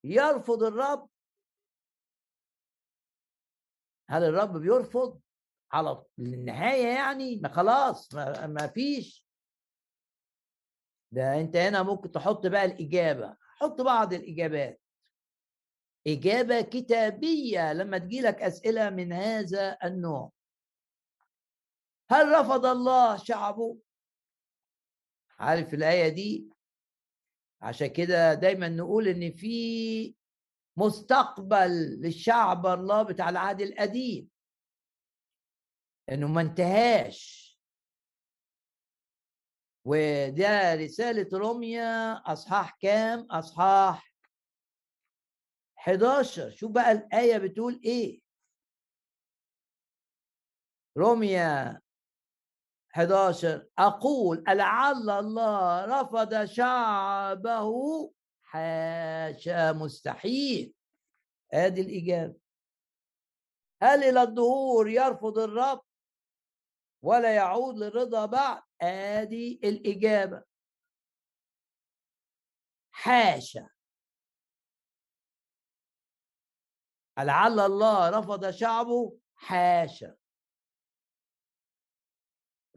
يرفض الرب؟ هل الرب بيرفض؟ على النهاية يعني؟ ما خلاص ما, ما فيش. ده أنت هنا ممكن تحط بقى الإجابة. حط بعض الإجابات. إجابة كتابية لما تجيلك أسئلة من هذا النوع. هل رفض الله شعبه؟ عارف الآية دي؟ عشان كده دايما نقول إن في مستقبل للشعب الله بتاع العهد القديم. إنه ما انتهاش. وده رسالة روميا أصحاح كام؟ أصحاح 11 شوف بقى الآية بتقول إيه؟ روميا 11 أقول لعل الله رفض شعبه حاشا مستحيل. آدي الإجابة. هل إلى الظهور يرفض الرب ولا يعود للرضا بعد؟ آدي الإجابة. حاشا. لعل الله رفض شعبه حاشا.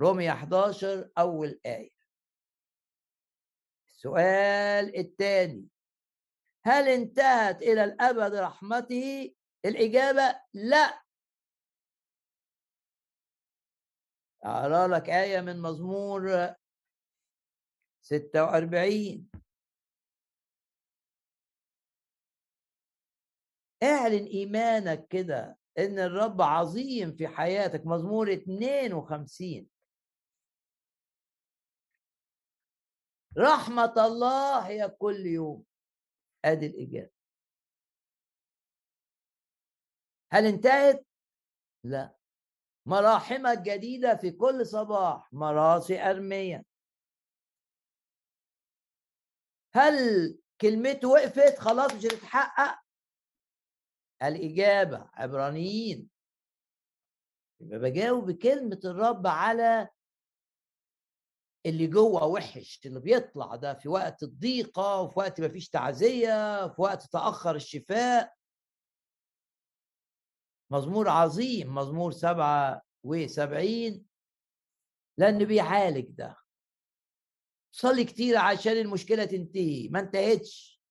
رومية 11 أول آية. السؤال الثاني هل انتهت إلى الأبد رحمته؟ الإجابة لا. أقرأ لك آية من مزمور 46 اعلن إيمانك كده إن الرب عظيم في حياتك. مزمور 52 رحمة الله هي كل يوم. أدي الإجابة. هل انتهت؟ لا. مراحمك جديدة في كل صباح مراسي أرمية. هل كلمته وقفت خلاص مش هتتحقق؟ الإجابة عبرانيين. يبقى بجاوب بكلمة الرب على اللي جوه وحش اللي بيطلع ده في وقت الضيقة وفي وقت ما فيش تعزية في وقت تأخر الشفاء. مزمور عظيم مزمور سبعة وسبعين. لأنه بيعالج ده. صلي كتير عشان المشكلة تنتهي ما انتهتش.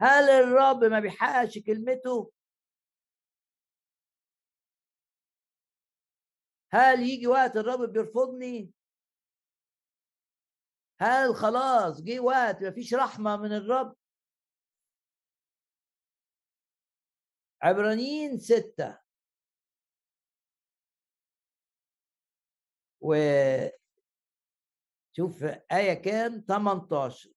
هل الرب ما بيحققش كلمته؟ هل يجي وقت الرب بيرفضني؟ هل خلاص جه وقت ما فيش رحمة من الرب؟ عبرانيين ستة. و شوف آية كام؟ 18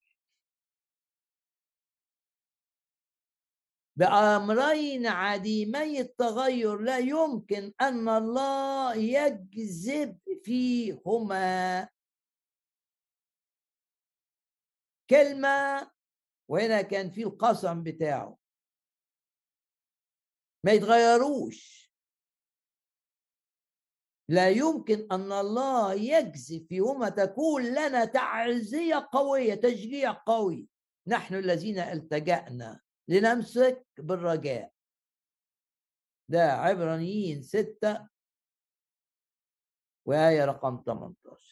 بأمرين عديمي التغير لا يمكن أن الله يجذب فيهما. كلمة وهنا كان في القسم بتاعه. ما يتغيروش. لا يمكن أن الله يجذب فيهما تكون لنا تعزية قوية تشجيع قوي. نحن الذين التجأنا لنمسك بالرجاء. ده عبرانيين ستة وآية رقم 18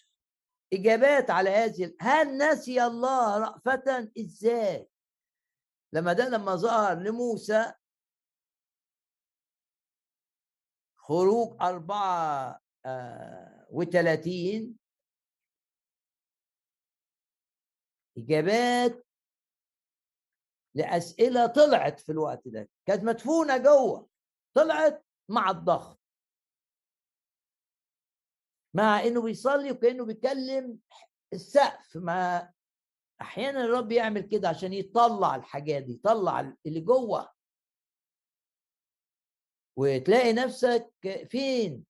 إجابات على هذه هل نسي الله رأفة إزاي؟ لما ده لما ظهر لموسى خروج أربعة آه، وثلاثين إجابات لأسئلة طلعت في الوقت ده كانت مدفونة جوه طلعت مع الضغط. مع إنه بيصلي وكأنه بيكلم السقف. ما أحيانا الرب يعمل كده عشان يطلع الحاجات دي يطلع اللي جوه. وتلاقي نفسك فين؟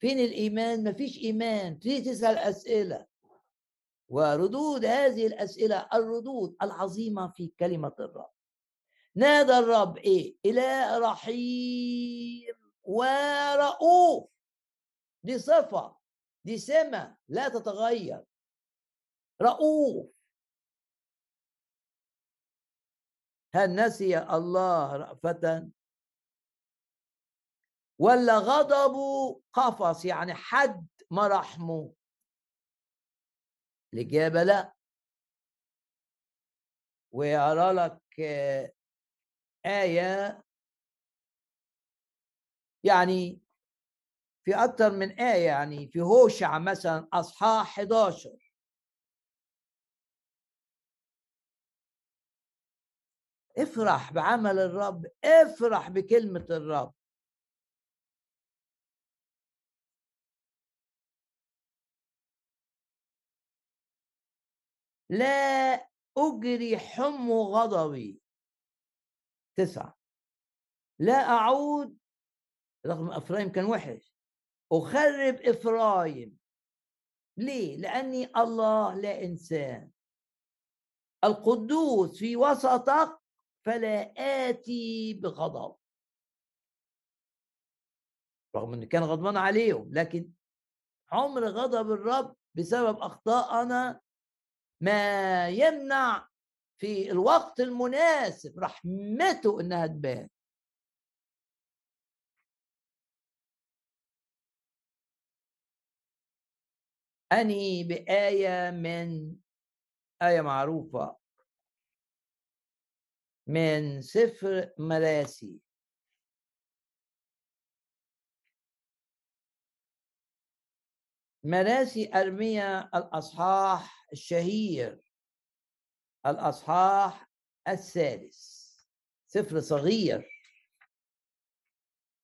فين الإيمان؟ مفيش إيمان. تيجي تسأل أسئلة. وردود هذه الأسئلة الردود العظيمة في كلمة الرب. نادى الرب إيه؟ إله رحيم ورؤوف. دي صفة. دي سمة لا تتغير. رؤوف. هل نسي الله رأفة؟ ولا غضبه قفص يعني حد ما رحمه. الإجابة لا. ويرى لك آية يعني في أكثر من آية يعني في هوشع مثلا أصحاح 11 افرح بعمل الرب افرح بكلمة الرب. لا أجري حمو غضبي. تسعة. لا أعود رغم أفرايم كان وحش. أخرب إفرايم. ليه؟ لأني الله لا إنسان. القدوس في وسطك فلا آتي بغضب. رغم أنه كان غضبان عليهم لكن عمر غضب الرب بسبب أخطائنا ما يمنع في الوقت المناسب رحمته إنها تبان. أني بآية من آية معروفة؟ من سفر مراسي مراسي أرمية الأصحاح الشهير. الأصحاح الثالث. سفر صغير.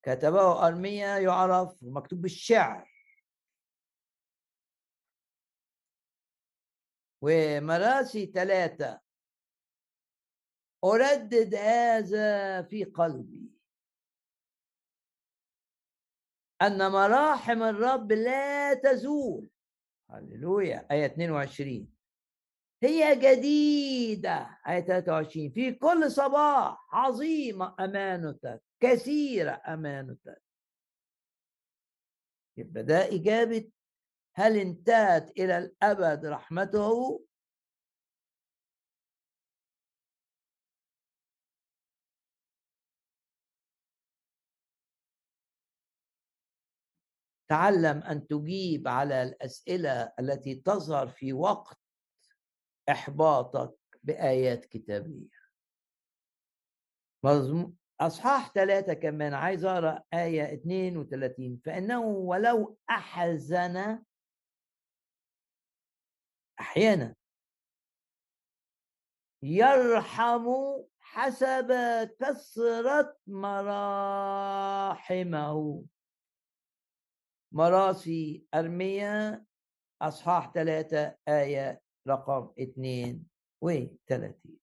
كتبه أرمية يعرف مكتوب بالشعر. ومراسي ثلاثة أردد هذا في قلبي. أن مراحم الرب لا تزول. هللويا. آية 22 هي جديدة. آية 23 في كل صباح عظيمة أمانتك. كثيرة أمانتك. يبقى ده إجابة هل انتهت إلى الأبد رحمته؟ تعلم أن تجيب على الأسئلة التي تظهر في وقت إحباطك بآيات كتابية. أصحاح ثلاثة كمان عايز أقرأ آية 32 فإنه ولو أحزن أحيانا. يرحم حسب كثرة مراحمه. مراسي أرميا أصحاح ثلاثة آية رقم اثنين وثلاثين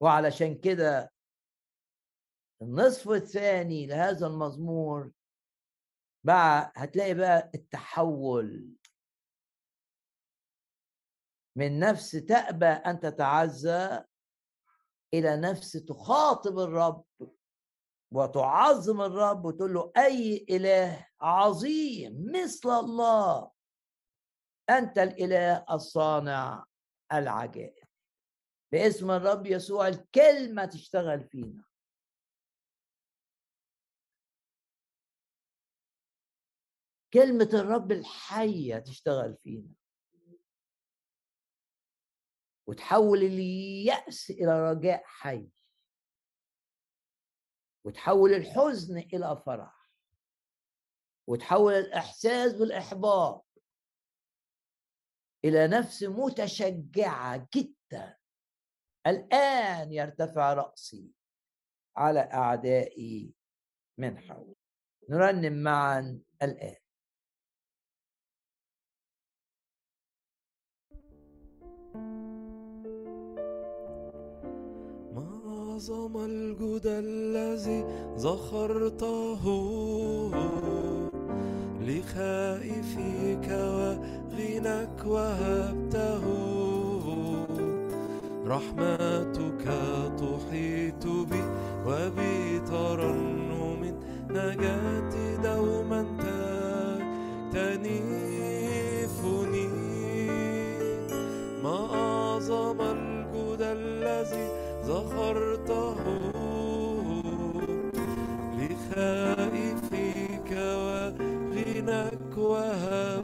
وعلشان كده النصف الثاني لهذا المزمور بقى هتلاقي بقى التحول. من نفس تأبى أن تتعزى إلى نفس تخاطب الرب وتعظم الرب وتقول له أي إله عظيم مثل الله أنت الإله الصانع العجائب. باسم الرب يسوع الكلمة تشتغل فينا. كلمة الرب الحية تشتغل فينا. وتحول اليأس إلى رجاء حي. وتحول الحزن إلى فرح. وتحول الإحساس بالإحباط إلى نفس متشجعة جدا. الآن يرتفع رأسي على أعدائي من حول نرنم معا الآن. أعظم الجود الذي زخرته لخائفيك وغناك وهبته. رحمتك تحيط بي وبي ترنم نجاتي دوما تنيفني ما أعظم الجود الذي زخرته لخائفيك وغناك وهبته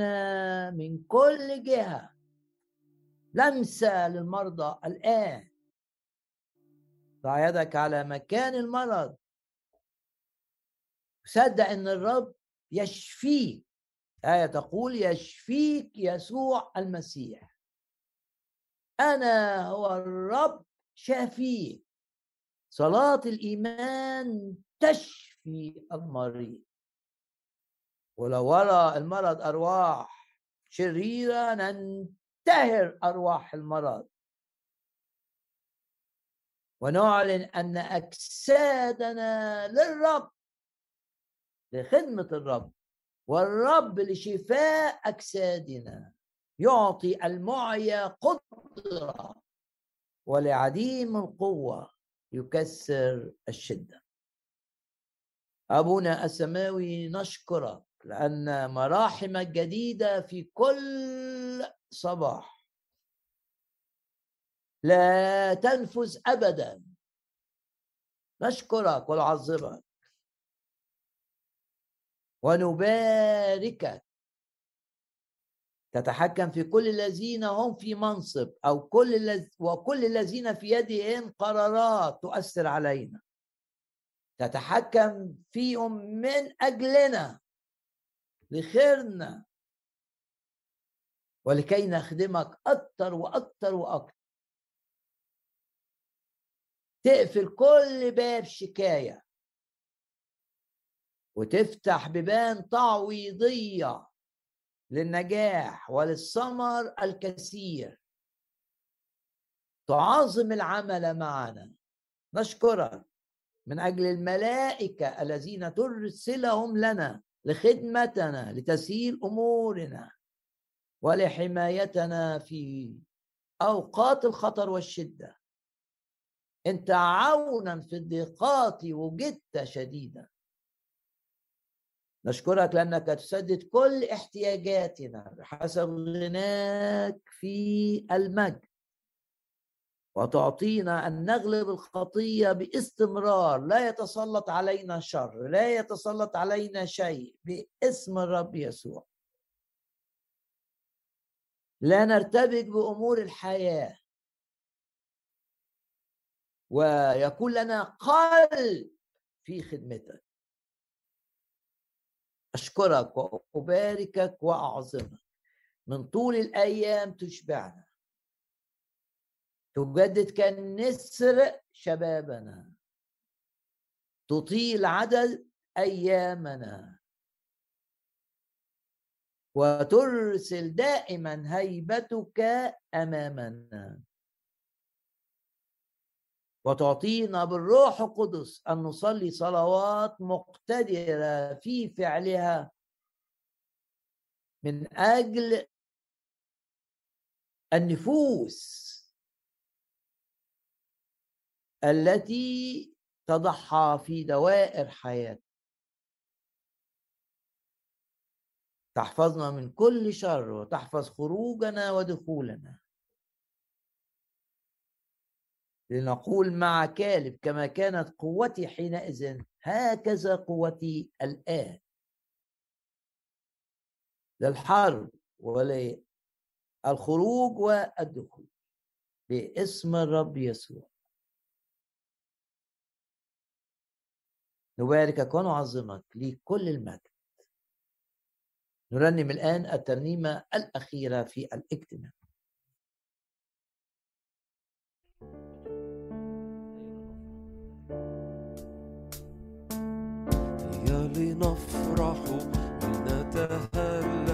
أراحنا من كل جهة. لمسة للمرضى الآن. ضع يدك على مكان المرض. صدق إن الرب يشفيك. آية تقول يشفيك يسوع المسيح. أنا هو الرب شافيك. صلاة الإيمان تشفي المريض. ولو ورى المرض أرواح شريرة ننتهر أرواح المرض. ونعلن أن أجسادنا للرب لخدمة الرب والرب لشفاء أجسادنا يعطي المعيا قدرة ولعديم القوة يكسر الشدة. أبونا السماوي نشكرك لأن مراحمك جديدة في كل صباح. لا تنفذ أبدا. نشكرك ونعظمك. ونباركك. تتحكم في كل الذين هم في منصب أو كل الذ... وكل الذين في يدهم قرارات تؤثر علينا. تتحكم فيهم من أجلنا. لخيرنا. ولكي نخدمك أكثر وأكثر وأكثر تقفل كل باب شكاية. وتفتح بيبان تعويضية للنجاح وللثمر الكثير. تعظم العمل معنا. نشكرك من أجل الملائكة الذين ترسلهم لنا. لخدمتنا لتسهيل أمورنا ولحمايتنا في أوقات الخطر والشدة. انت عونا في الضيقات وجدت شديدا. نشكرك لأنك تسدد كل احتياجاتنا بحسب غناك في المجد. وتعطينا أن نغلب الخطية باستمرار. لا يتسلط علينا شر لا يتسلط علينا شيء باسم الرب يسوع. لا نرتبك بأمور الحياة. ويكون لنا قلب في خدمتك. أشكرك وأباركك وأعظمك. من طول الأيام تشبعنا. تجدد كالنسر شبابنا. تطيل عدد أيامنا. وترسل دائما هيبتك أمامنا. وتعطينا بالروح القدس أن نصلي صلوات مقتدرة في فعلها من أجل النفوس. التي تضحى في دوائر حياتنا تحفظنا من كل شر وتحفظ خروجنا ودخولنا. لنقول مع كالب كما كانت قوتي حينئذ هكذا قوتي الآن. للحرب وللخروج والدخول. باسم الرب يسوع. نباركك ونعظمك لكل المجد. نرنم الآن الترنيمة الأخيرة في الاجتماع. لنفرح ولنتهلل